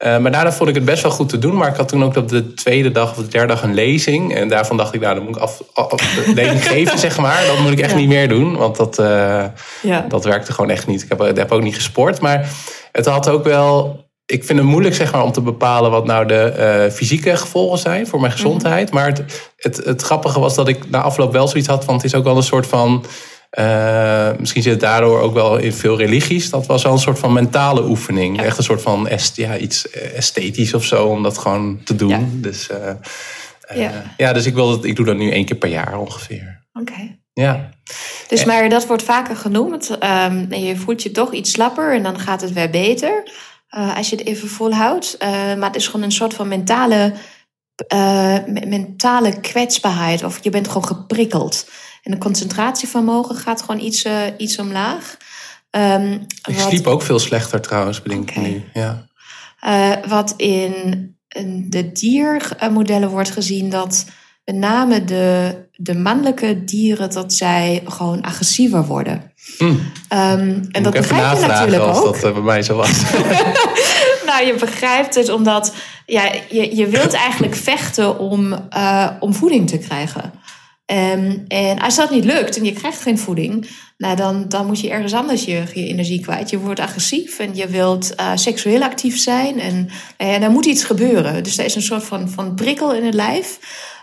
Maar daarna vond ik het best wel goed te doen. Maar ik had toen ook op de tweede dag of de derde dag een lezing. En daarvan dacht ik, nou, dan moet ik af, af, de lezing geven, zeg maar. Dat moet ik echt Ja. niet meer doen. Want dat, Ja. dat werkte gewoon echt niet. Ik heb, ik heb ook niet gesport. Maar het had ook wel. Ik vind het moeilijk zeg maar, om te bepalen wat nou de eh, fysieke gevolgen zijn voor mijn gezondheid. Maar het, het, het grappige was dat ik na afloop wel zoiets had van het is ook wel een soort van. eh, misschien zit het daardoor ook wel in veel religies. Dat was wel een soort van mentale oefening. Ja. Echt een soort van est, ja, iets eh, esthetisch of zo om dat gewoon te doen. Ja. Dus, Ja. ja, dus ik, wil dat, ik doe dat nu één keer per jaar ongeveer. Oké. Ja. Dus maar dat wordt vaker genoemd. Ehm, je voelt je toch iets slapper en dan gaat het weer beter. Eh, als je het even volhoudt. Eh, maar het is gewoon een soort van mentale, eh, me- mentale kwetsbaarheid. Of je bent gewoon geprikkeld. En de concentratievermogen gaat gewoon iets, iets omlaag. Ehm, Ik wat- sliep ook veel slechter trouwens, bedenk ik nu. Ja. Wat in, in de diermodellen wordt gezien dat met name de, de mannelijke dieren dat zij gewoon agressiever worden. Ehm, en dat ik even begrijp je natuurlijk als ook. dat eh, bij mij zo was. Nou, je begrijpt het omdat ja, je, je wilt eigenlijk vechten om, eh, om voeding te krijgen. Ehm, en als dat niet lukt en je krijgt geen voeding, nou dan, dan moet je ergens anders je, je energie kwijt. Je wordt agressief en je wilt eh, seksueel actief zijn. En uh, er moet iets gebeuren. Dus er is een soort van, van prikkel in het lijf.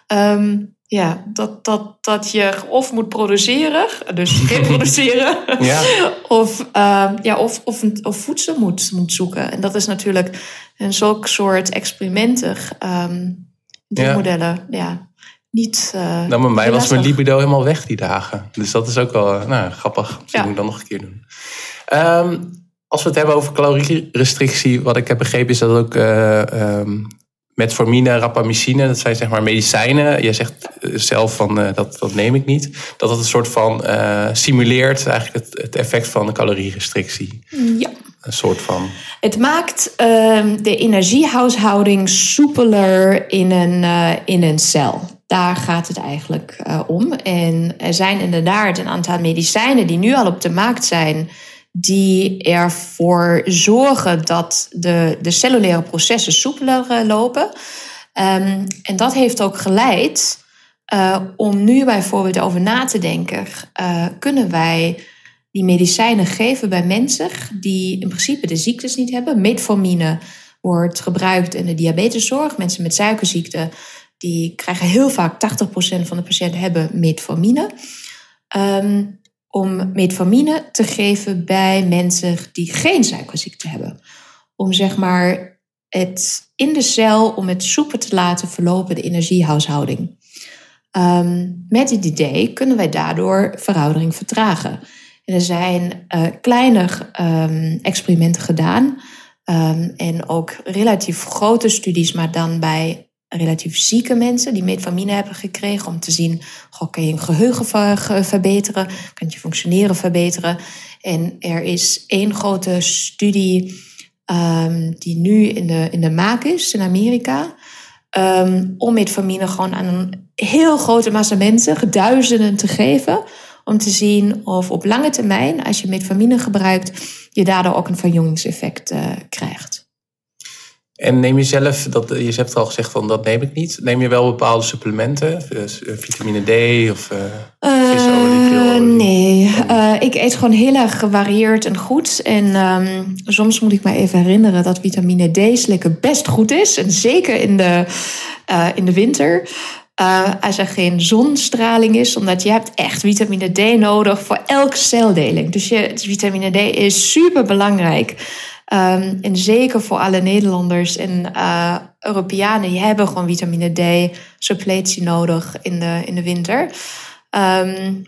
Ehm, ja, dat, dat, dat je of moet produceren, dus reproduceren, Ja. of, ehm, ja, of, of, of voedsel moet, moet zoeken. En dat is natuurlijk een zulk soort experimenten, ehm die Ja. modellen, ja, niet. eh, Nou, bij mij was mijn libido helemaal weg die dagen. Dus dat is ook wel eh, nou, grappig. Misschien Ja. moet ik dat nog een keer doen. Ehm, als we het hebben over calorierestrictie, wat ik heb begrepen is dat ook eh, ehm, metformine, rapamycine, dat zijn zeg maar medicijnen. Jij zegt eh, zelf van eh, dat, dat neem ik niet. Dat dat een soort van eh, simuleert eigenlijk het, het effect van de calorierestrictie. Ja. Een soort van. Het maakt ehm, de energiehuishouding soepeler in een, in een cel. Daar gaat het eigenlijk om. En er zijn inderdaad een aantal medicijnen die nu al op de markt zijn, die ervoor zorgen dat de, de cellulaire processen soepeler eh, lopen. Ehm, en dat heeft ook geleid eh, om nu bijvoorbeeld over na te denken: eh, kunnen wij die medicijnen geven bij mensen die in principe de ziektes niet hebben. Metformine wordt gebruikt in de diabeteszorg. Mensen met suikerziekte die krijgen heel vaak 80% van de patiënten hebben metformine. Ehm, om metformine te geven bij mensen die geen suikerziekte hebben. Om zeg maar het in de cel om het soeper te laten verlopen, de energiehuishouding. Ehm, met dit idee kunnen wij daardoor veroudering vertragen. En er zijn eh, kleine ehm, experimenten gedaan. ehm, en ook relatief grote studies, maar dan bij relatief zieke mensen die metformine hebben gekregen. Om te zien, kan je geheugen ver- ge- verbeteren? Kan je functioneren verbeteren? En er is één grote studie ehm, die nu in de, in de maak is in Amerika. ehm, om metformine gewoon aan een heel grote massa mensen, duizenden, te geven om te zien of op lange termijn, als je metformine gebruikt, je daardoor ook een verjongingseffect uh, krijgt. En neem je zelf, dat, je hebt al gezegd van dat neem ik niet. Neem je wel bepaalde supplementen? Dus, uh, vitamine D of uh, visolie? Uh, nee, uh, ik eet gewoon heel erg gevarieerd en goed. En um, soms moet ik me even herinneren dat vitamine D slikken best goed is. En zeker in de, uh, in de winter. Als er geen zonstraling is, omdat je hebt echt vitamine D nodig voor elke celdeling. Dus je, vitamine D is super belangrijk. Um, en zeker voor alle Nederlanders en uh, Europeanen, die hebben gewoon vitamine D suppletie nodig in de, in de winter. Um,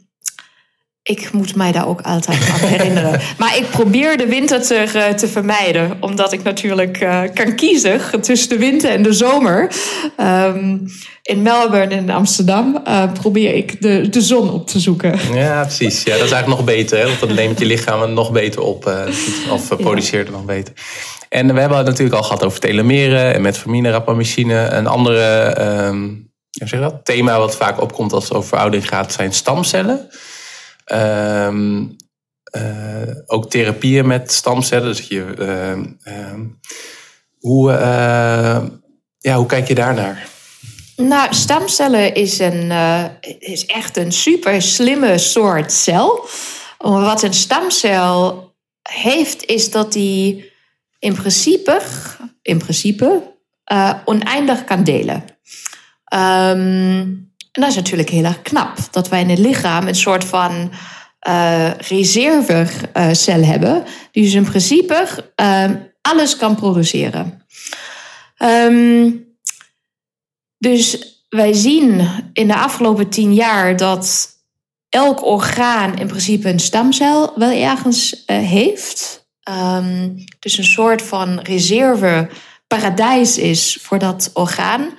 ik moet mij daar ook altijd aan herinneren. Maar ik probeer de winter te, eh, te vermijden. Omdat ik natuurlijk uh, kan kiezen tussen de winter en de zomer. Um, in Melbourne en Amsterdam uh, probeer ik de, de zon op te zoeken. Ja, precies. Ja, dat is eigenlijk nog beter. Hè? Want dan neemt je lichaam nog beter op. Uh, of produceert het nog beter. En we hebben het natuurlijk al gehad over telomeren en metformine, rapamycine. Een andere um, zeg dat? thema wat vaak opkomt als het over veroudering gaat, zijn stamcellen. Um, uh, ook therapieën met stamcellen. Dus je, uh, hoe, uh, ja, hoe kijk je daarnaar? Nou, stamcellen is, een, is echt een super slimme soort cel. Wat een stamcel heeft, is dat die in principe, in principe oneindig kan delen. Um, en dat is natuurlijk heel erg knap. Dat wij in het lichaam een soort van uh, reservecel hebben. Die dus in principe uh, alles kan produceren. Um, dus wij zien in de afgelopen tien jaar dat elk orgaan in principe een stamcel wel ergens uh, heeft. Um, dus een soort van reserve paradijs is voor dat orgaan.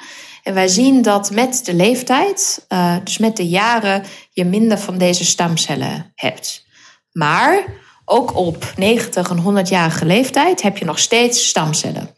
En wij zien dat met de leeftijd, uh, dus met de jaren, je minder van deze stamcellen hebt. Maar ook op 90 en 100-jarige leeftijd heb je nog steeds stamcellen.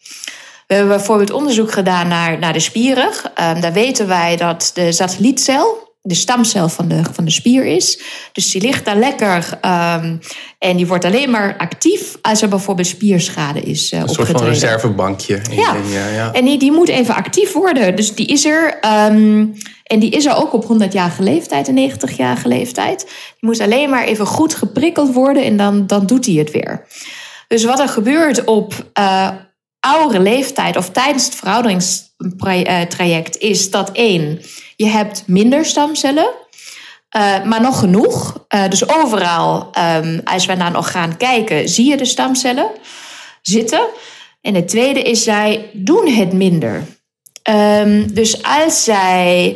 We hebben bijvoorbeeld onderzoek gedaan naar, naar de spieren. Um, daar weten wij dat de satellietcel, de stamcel van de, van de spier is. Dus die ligt daar lekker um, en die wordt alleen maar actief als er bijvoorbeeld spierschade is uh, Een soort van reservebankje. Ja. ja, ja. en die, die moet even actief worden. Dus die is er. Um, en die is er ook op 100-jarige leeftijd en 90-jarige leeftijd. Die moet alleen maar even goed geprikkeld worden en dan, dan doet hij het weer. Dus wat er gebeurt op uh, oudere leeftijd of tijdens het verouderingstraject is dat één, je hebt minder stamcellen, uh, maar nog genoeg. Uh, dus overal, um, als we naar een orgaan kijken, zie je de stamcellen zitten. En het tweede is, zij doen het minder. Um, dus als zij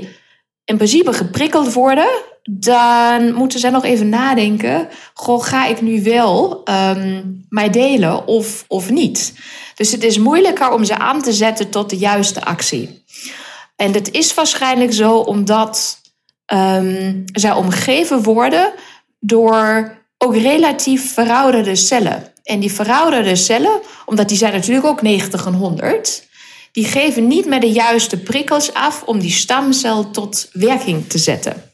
in principe geprikkeld worden, dan moeten zij nog even nadenken: goh, ga ik nu wel um, mij delen of, of niet? Dus het is moeilijker om ze aan te zetten tot de juiste actie. En dat is waarschijnlijk zo omdat um, zij omgeven worden door ook relatief verouderde cellen. En die verouderde cellen, omdat die zijn natuurlijk ook 90 en 100, die geven niet meer de juiste prikkels af om die stamcel tot werking te zetten.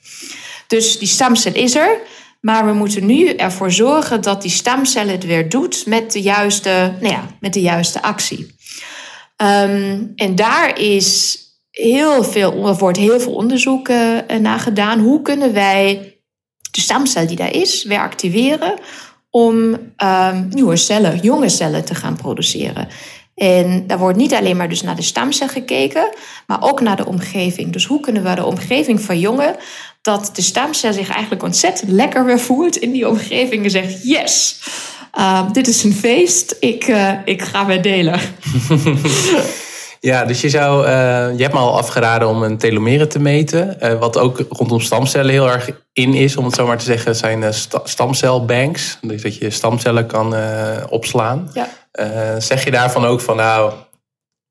Dus die stamcel is er, maar we moeten nu ervoor zorgen dat die stamcel het weer doet met de juiste, nou ja, met de juiste actie. Um, en daar is heel veel, er wordt heel veel onderzoek uh, naar gedaan. Hoe kunnen wij de stamcel die daar is weer activeren om um, nieuwe cellen, jonge cellen te gaan produceren? En daar wordt niet alleen maar dus naar de stamcel gekeken, maar ook naar de omgeving. Dus hoe kunnen we de omgeving verjongen dat de stamcel zich eigenlijk ontzettend lekker weer voelt in die omgeving en zegt: Yes, uh, dit is een feest, ik, uh, ik ga weer delen. Ja, dus je zou, uh, je hebt me al afgeraden om een telomeren te meten. Uh, wat ook rondom stamcellen heel erg in is, om het zo maar te zeggen, zijn uh, stamcelbanks. Dus dat je stamcellen kan opslaan. Ja. zeg je daarvan ook van nou,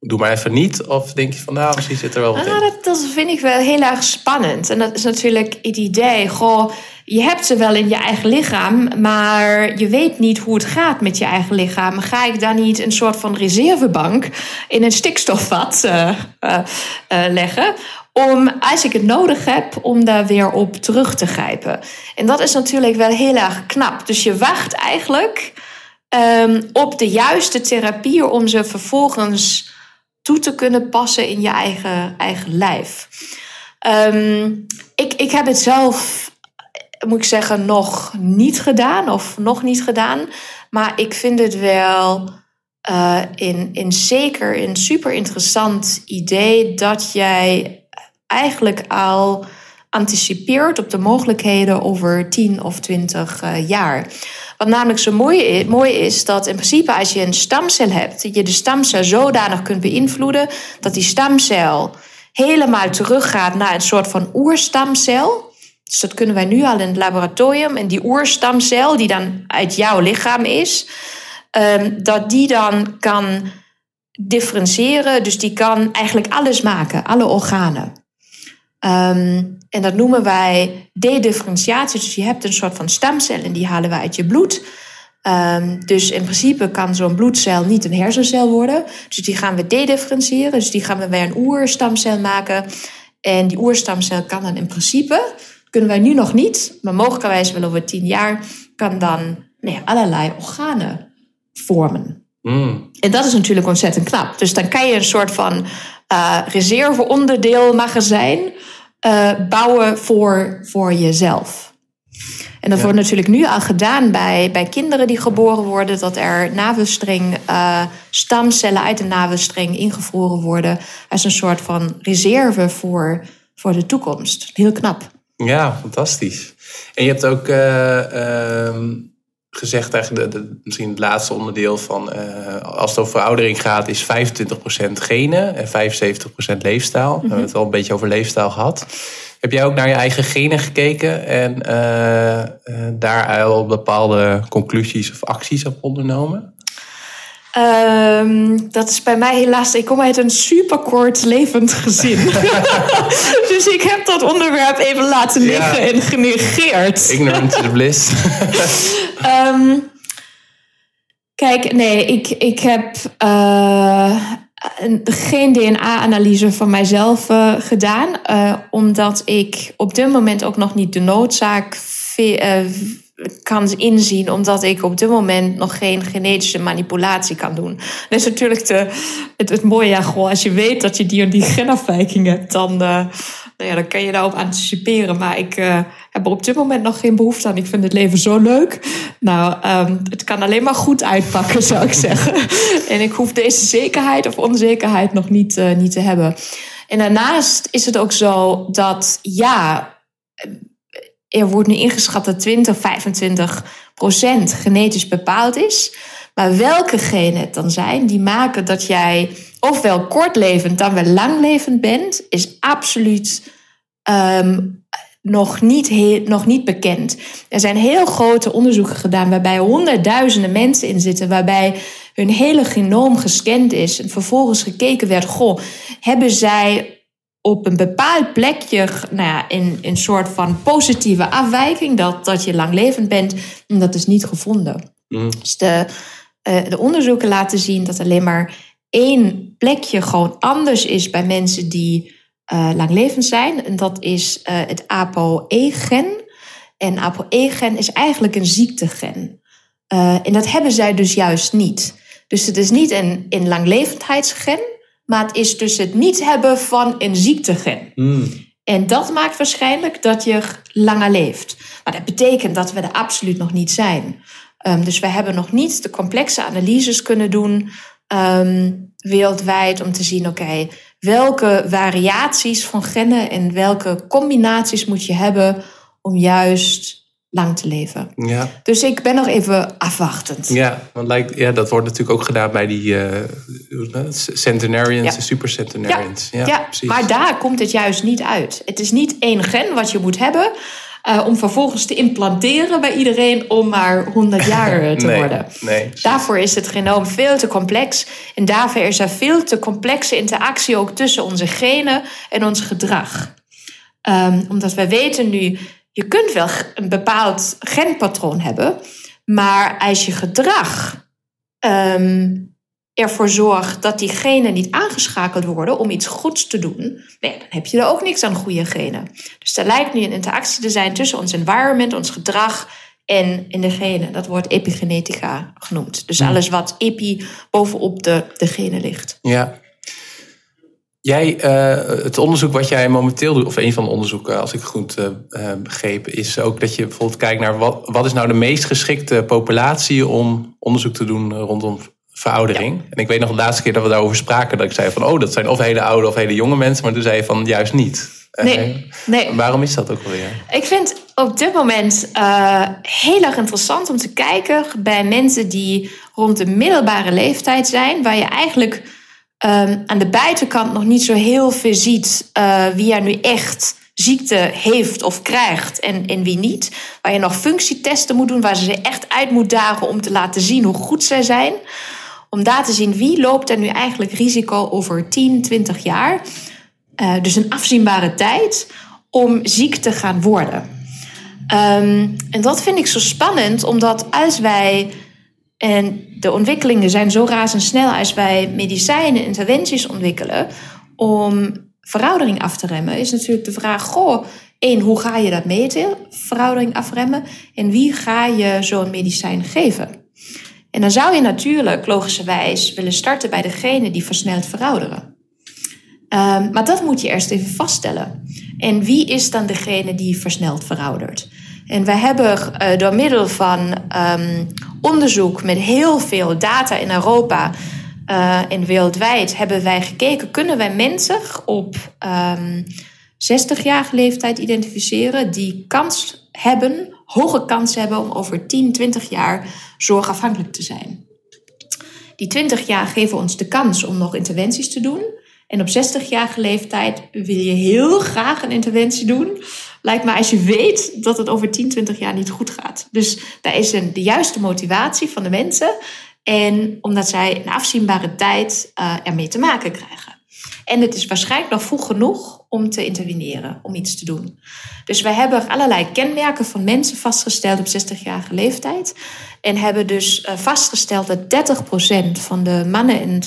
doe maar even niet? Of denk je van nou, misschien zit er wel wat ah, in? Dat, dat vind ik wel heel erg spannend. En dat is natuurlijk het idee, goh, je hebt ze wel in je eigen lichaam, maar je weet niet hoe het gaat met je eigen lichaam. Ga ik dan niet een soort van reservebank in een stikstofvat uh, uh, uh, leggen? Om, als ik het nodig heb, om daar weer op terug te grijpen. En dat is natuurlijk wel heel erg knap. Dus je wacht eigenlijk um, op de juiste therapie om ze vervolgens toe te kunnen passen in je eigen, eigen lijf. Um, ik, ik heb het zelf moet ik zeggen, nog niet gedaan of nog niet gedaan. Maar ik vind het wel uh, in, in zeker een super interessant idee dat jij eigenlijk al anticipeert op de mogelijkheden over 10 of 20 uh, jaar. Wat namelijk zo mooi is, mooi is, dat in principe als je een stamcel hebt, je de stamcel zodanig kunt beïnvloeden dat die stamcel helemaal teruggaat naar een soort van oerstamcel. Dus dat kunnen wij nu al in het laboratorium. En die oerstamcel, die dan uit jouw lichaam is, ehm, dat die dan kan differentiëren. Dus die kan eigenlijk alles maken, alle organen. Ehm, en dat noemen wij dedifferentiatie. Dus je hebt een soort van stamcellen, die halen we uit je bloed. Um, dus in principe kan zo'n bloedcel niet een hersencel worden. Dus die gaan we dedifferentiëren. Dus die gaan we weer een oerstamcel maken. En die oerstamcel kan dan in principe, kunnen wij nu nog niet, maar mogelijkerwijs wel over tien jaar, kan dan nou allerlei organen vormen. Mm. En dat is natuurlijk ontzettend knap. Dus dan kan je een soort van uh, reserveonderdeel magazijn uh, bouwen voor, voor jezelf. En dat wordt natuurlijk nu al gedaan bij, bij kinderen die geboren worden, dat er navelstreng, uh, stamcellen uit de navelstreng ingevroren worden als een soort van reserve voor, voor de toekomst. Heel knap. Ja, fantastisch. En je hebt ook uh, uh, gezegd, eigenlijk misschien het laatste onderdeel van uh, als het over veroudering gaat, is 25% genen en 75% leefstijl. We hebben het al een beetje over leefstijl gehad. Heb jij ook naar je eigen genen gekeken en uh, uh, daar al bepaalde conclusies of acties op ondernomen? Um, dat is bij mij helaas. Ik kom uit een superkort levend gezin. dus ik heb dat onderwerp even laten liggen ja. en genegeerd. Ignorance is bliss. um, kijk, nee, ik, ik heb. Uh, geen DNA-analyse van mijzelf uh, gedaan, uh, omdat ik op dit moment ook nog niet de noodzaak kan inzien, omdat ik op dit moment nog geen genetische manipulatie kan doen. Dat is natuurlijk de, het, het mooie, ja, als je weet dat je die en die genafwijking hebt, dan, nou ja, dan kan je daarop anticiperen. Maar ik heb er op dit moment nog geen behoefte aan. Ik vind het leven zo leuk. Nou, um, het kan alleen maar goed uitpakken, zou ik zeggen. en ik hoef deze zekerheid of onzekerheid nog niet, uh, niet te hebben. En daarnaast is het ook zo dat, ja, er wordt nu ingeschat dat 20, 25 procent genetisch bepaald is. Maar welke genen het dan zijn, die maken dat jij ofwel kortlevend dan wel langlevend bent, is absoluut um, nog niet, nog niet bekend. Er zijn heel grote onderzoeken gedaan waarbij honderdduizenden mensen in zitten, waarbij hun hele genoom gescand is en vervolgens gekeken werd, goh, hebben zij op een bepaald plekje, nou ja, in een soort van positieve afwijking, dat, dat je langlevend bent, en dat is niet gevonden. Mm. Dus de, uh, de onderzoeken laten zien dat alleen maar één plekje gewoon anders is bij mensen die uh, langlevend zijn. En dat is uh, het ApoE-gen. En ApoE-gen is eigenlijk een ziektegen. En dat hebben zij dus juist niet. Dus het is niet een, een langlevendheidsgen, maar het is dus het niet hebben van een ziektegen. Mm. En dat maakt waarschijnlijk dat je langer leeft. Maar dat betekent dat we er absoluut nog niet zijn. Um, dus we hebben nog niet de complexe analyses kunnen doen um, wereldwijd om te zien, oké, okay, welke variaties van genen en welke combinaties moet je hebben om juist lang te leven. Ja. Dus ik ben nog even afwachtend. Ja, want lijkt, ja, dat wordt natuurlijk ook gedaan bij die uh, centenarians en super centenarians. Ja, ja, ja, maar daar komt het juist niet uit. Het is niet één gen wat je moet hebben. Uh, om vervolgens te implanteren bij iedereen om maar 100 jaar eh, te nee, worden. Nee, daarvoor is het genoom veel te complex. En daarvoor is er veel te complexe interactie ook tussen onze genen en ons gedrag. Um, omdat wij weten nu, je kunt wel een bepaald genpatroon hebben, maar als je gedrag um, ervoor zorgt dat die genen niet aangeschakeld worden om iets goeds te doen, nee, dan heb je er ook niks aan goede genen. Dus er lijkt nu een interactie te zijn tussen ons environment, ons gedrag en in de genen. Dat wordt epigenetica genoemd. Dus alles wat epi bovenop de, de genen ligt. Ja. Jij, uh, het onderzoek wat jij momenteel doet, of een van de onderzoeken, als ik goed uh, begreep, is ook dat je bijvoorbeeld kijkt naar wat, wat is nou de meest geschikte populatie om onderzoek te doen rondom veroudering. En ik weet nog de laatste keer dat we daarover spraken, dat ik zei van, oh, dat zijn of hele oude of hele jonge mensen, maar toen zei je van, juist niet. Nee, nee. Waarom is dat ook alweer? Ik vind op dit moment uh, heel erg interessant om te kijken bij mensen die rond de middelbare leeftijd zijn, waar je eigenlijk um, aan de buitenkant nog niet zo heel veel ziet uh, wie er nu echt ziekte heeft of krijgt en, en wie niet. Waar je nog functietesten moet doen, waar ze ze echt uit moet dagen om te laten zien hoe goed zij zijn. Om daar te zien wie loopt er nu eigenlijk risico over 10, 20 jaar. Uh, dus een afzienbare tijd om ziek te gaan worden. Um, en dat vind ik zo spannend, omdat als wij. En de ontwikkelingen zijn zo razendsnel als wij medicijnen, interventies ontwikkelen om veroudering af te remmen, is natuurlijk de vraag: goh, één, hoe ga je dat meten, veroudering afremmen? En wie ga je zo'n medicijn geven? En dan zou je natuurlijk logischerwijs willen starten bij degene die versneld verouderen. Um, maar dat moet je eerst even vaststellen. En wie is dan degene die versneld veroudert? En we hebben uh, door middel van um, onderzoek met heel veel data in Europa uh, en wereldwijd hebben wij gekeken, kunnen wij mensen op um, ehm, 60-jarige leeftijd identificeren die kans hebben, hoge kans hebben om over 10, 20 jaar zorgafhankelijk te zijn. Die 20 jaar geven ons de kans om nog interventies te doen. En op 60-jarige leeftijd wil je heel graag een interventie doen. Lijkt me als je weet dat het over 10, 20 jaar niet goed gaat. Dus daar is een, de juiste motivatie van de mensen. En omdat zij een afzienbare tijd uh, ermee te maken krijgen. En het is waarschijnlijk nog vroeg genoeg om te interveneren, om iets te doen. Dus wij hebben allerlei kenmerken van mensen vastgesteld op 60-jarige leeftijd. En hebben dus uh, vastgesteld dat 30% van de mannen en 35%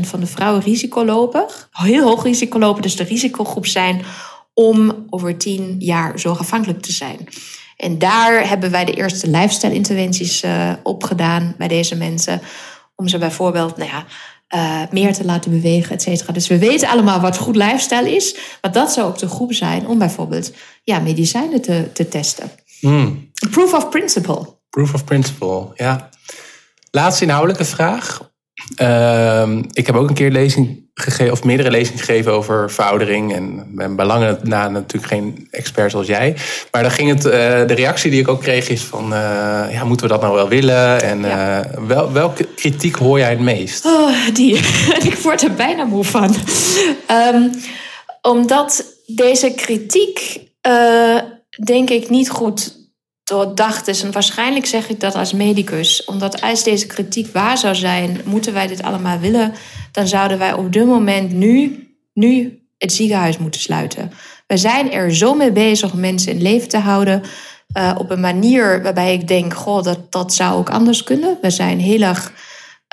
van de vrouwen risico lopen. Heel hoog risico lopen, dus de risicogroep zijn om over 10 jaar zorgafhankelijk te zijn. En daar hebben wij de eerste lifestyle-interventies uh, op gedaan bij deze mensen. Om ze bijvoorbeeld nou ja, uh, meer te laten bewegen, et cetera. Dus we weten allemaal wat goed lifestyle is. Maar dat zou ook de groep zijn om bijvoorbeeld ja, medicijnen te, te testen. Mm. Proof of principle. Proof of principle, ja. Laatste inhoudelijke vraag. Uh, ik heb ook een keer lezing gegeven, of meerdere lezingen gegeven over veroudering. En ben bij lange na natuurlijk geen expert zoals jij. Maar dan ging het, uh, de reactie die ik ook kreeg is van, uh, ja, moeten we dat nou wel willen? En ja. uh, wel, welke kritiek hoor jij het meest? Oh, die. ik word er bijna moe van. Um, omdat deze kritiek, denk ik, niet goed doordacht is. En waarschijnlijk zeg ik dat als medicus. Omdat als deze kritiek waar zou zijn, moeten wij dit allemaal willen, dan zouden wij op dit moment nu, nu het ziekenhuis moeten sluiten. We zijn er zo mee bezig om mensen in leven te houden. Uh, op een manier waarbij ik denk, goh, dat, dat zou ook anders kunnen. We zijn heel erg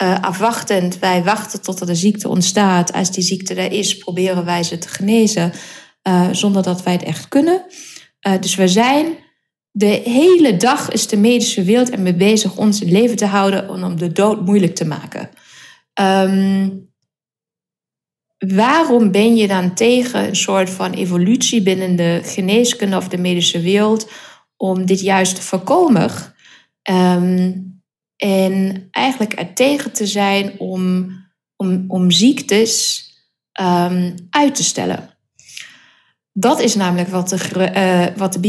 uh, afwachtend. Wij wachten totdat de ziekte ontstaat. Als die ziekte er is, proberen wij ze te genezen. Uh, zonder dat wij het echt kunnen. dus we zijn de hele dag is de medische wereld ermee bezig ons in leven te houden en om de dood moeilijk te maken. Um, waarom ben je dan tegen een soort van evolutie binnen de geneeskunde of de medische wereld om dit juist te voorkomen? Um, en eigenlijk er tegen te zijn om, om, om ziektes um, uit te stellen. Dat is namelijk wat de, uh, wat de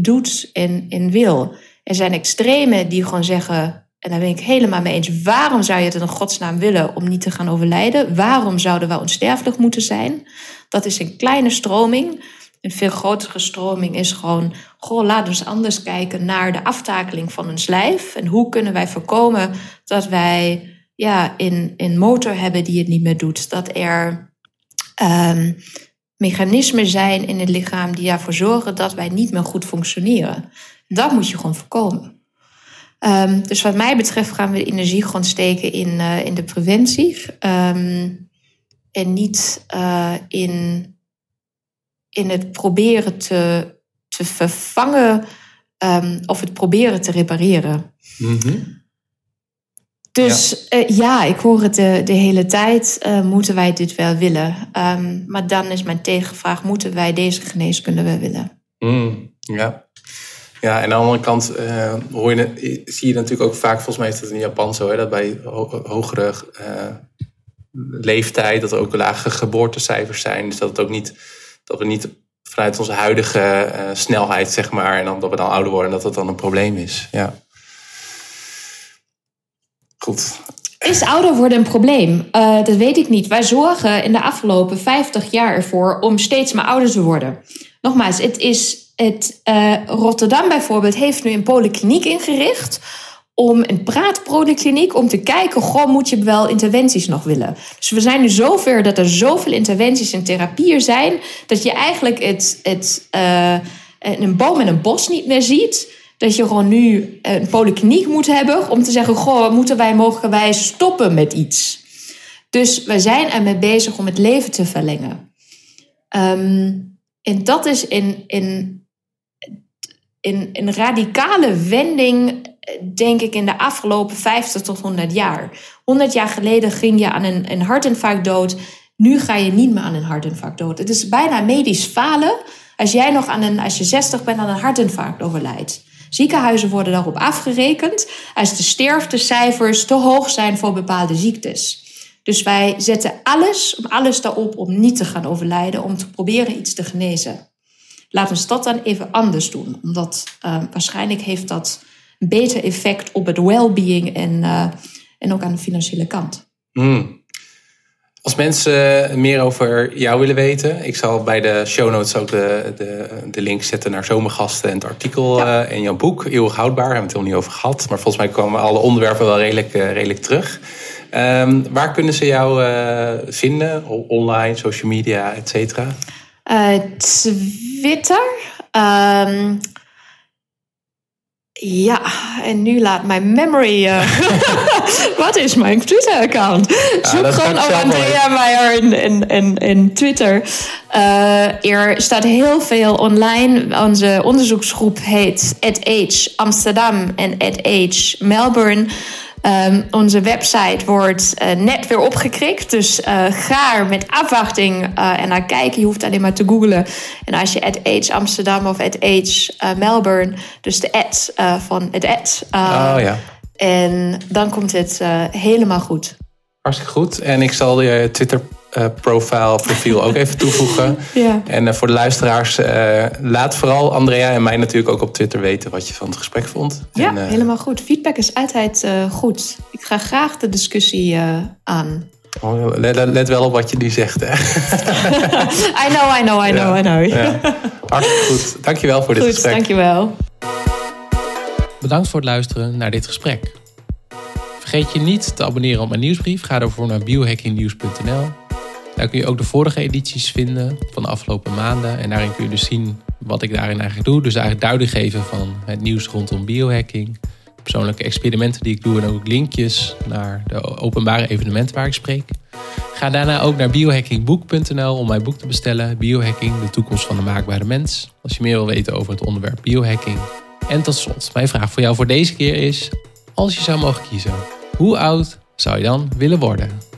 doet en, wil. Er zijn extremen die gewoon zeggen, en daar ben ik helemaal mee eens, waarom zou je het in godsnaam willen om niet te gaan overlijden? Waarom zouden we onsterfelijk moeten zijn? Dat is een kleine stroming. Een veel grotere stroming is gewoon, goh, laten we anders kijken naar de aftakeling van ons lijf. En hoe kunnen wij voorkomen dat wij ja, in, in motor hebben die het niet meer doet. Dat er um, mechanismen zijn in het lichaam die ervoor zorgen dat wij niet meer goed functioneren. Dat moet je gewoon voorkomen. Um, dus wat mij betreft gaan we de energie gewoon steken in, uh, in de preventie. Um, en niet uh, in, in het proberen te, te vervangen um, of het proberen te repareren. -hmm. Dus ja. Uh, ja, ik hoor het de, de hele tijd. Uh, moeten wij dit wel willen? Um, maar dan is mijn tegenvraag: moeten wij deze geneeskunde wel willen? Mm, ja. Ja, en aan de andere kant uh, hoor je, zie je natuurlijk ook vaak, volgens mij is dat in Japan zo, hè, dat bij ho hogere leeftijd, dat er ook lage geboortecijfers zijn. Dus dat, het ook niet, dat we niet vanuit onze huidige snelheid, zeg maar, en dan, dat we dan ouder worden, dat dat dan een probleem is. Ja. Is ouder worden een probleem? Uh, dat weet ik niet. Wij zorgen in de afgelopen 50 jaar ervoor om steeds maar ouder te worden. Nogmaals, het is het, uh, Rotterdam bijvoorbeeld heeft nu een polykliniek ingericht om een praatpolykliniek om te kijken, goh, moet je wel interventies nog willen? Dus we zijn nu zover dat er zoveel interventies en therapieën zijn, dat je eigenlijk het, het, uh, een boom en een bos niet meer ziet. Dat je gewoon nu een polykliniek moet hebben om te zeggen, goh, moeten wij mogelijkerwijs stoppen met iets? Dus we zijn ermee bezig om het leven te verlengen. Um, en dat is in, in in een radicale wending, denk ik, in de afgelopen 50 tot 100 jaar. 100 jaar geleden ging je aan een, een hartinfarct dood. Nu ga je niet meer aan een hartinfarct dood. Het is bijna medisch falen als jij nog aan een, als je 60 bent, aan een hartinfarct overlijdt. Ziekenhuizen worden daarop afgerekend als de sterftecijfers te hoog zijn voor bepaalde ziektes. Dus wij zetten alles, alles daarop om niet te gaan overlijden, om te proberen iets te genezen. Laat ons dat dan even anders doen. Omdat uh, waarschijnlijk heeft dat een beter effect op het well-being en, uh, en ook aan de financiële kant. Mm. Als mensen meer over jou willen weten, ik zal bij de show notes ook de, de, de link zetten naar zomergasten en het artikel ja. en jouw boek, Eeuwig Houdbaar, hebben we het helemaal niet over gehad. Maar volgens mij komen alle onderwerpen wel redelijk, redelijk terug. Um, waar kunnen ze jou vinden? Online, social media, et cetera? Uh, Twitter. Um, ja, en nu laat mijn memory. Uh, wat is mijn Twitter-account? Zoek gewoon op Andrea Meijer in, in, in, in Twitter. Uh, er staat heel veel online. Onze onderzoeksgroep heet Age Amsterdam en Age Melbourne. Um, onze website wordt uh, net weer opgekrikt. Dus uh, ga er met afwachting uh, en naar kijken. Je hoeft alleen maar te googlen. En als je at Age Amsterdam of at Age Melbourne, dus de ad van het ad. oh ja. En dan komt het helemaal goed. Hartstikke goed. En ik zal je Twitter uh, profile, profiel ook even toevoegen. ja. En uh, voor de luisteraars, uh, laat vooral Andrea en mij natuurlijk ook op Twitter weten wat je van het gesprek vond. Ja, en, helemaal goed. Feedback is altijd goed. Ik ga graag de discussie aan. Oh, let, let, wel op wat je nu zegt. Hè? I know, I know, I know, ja. I know. Ja. Hartstikke goed. Dankjewel voor dit goed, gesprek. Dankjewel. Bedankt voor het luisteren naar dit gesprek. Vergeet je niet te abonneren op mijn nieuwsbrief. Ga daarvoor naar biohackingnews.nl. Daar kun je ook de vorige edities vinden van de afgelopen maanden. En daarin kun je dus zien wat ik daarin eigenlijk doe. Dus eigenlijk duiding geven van het nieuws rondom biohacking. Persoonlijke experimenten die ik doe en ook linkjes naar de openbare evenementen waar ik spreek. Ga daarna ook naar biohackingboek.nl om mijn boek te bestellen. Biohacking, de toekomst van de maakbare mens. Als je meer wil weten over het onderwerp biohacking. En tot slot, mijn vraag voor jou voor deze keer is... Als je zou mogen kiezen, hoe oud zou je dan willen worden?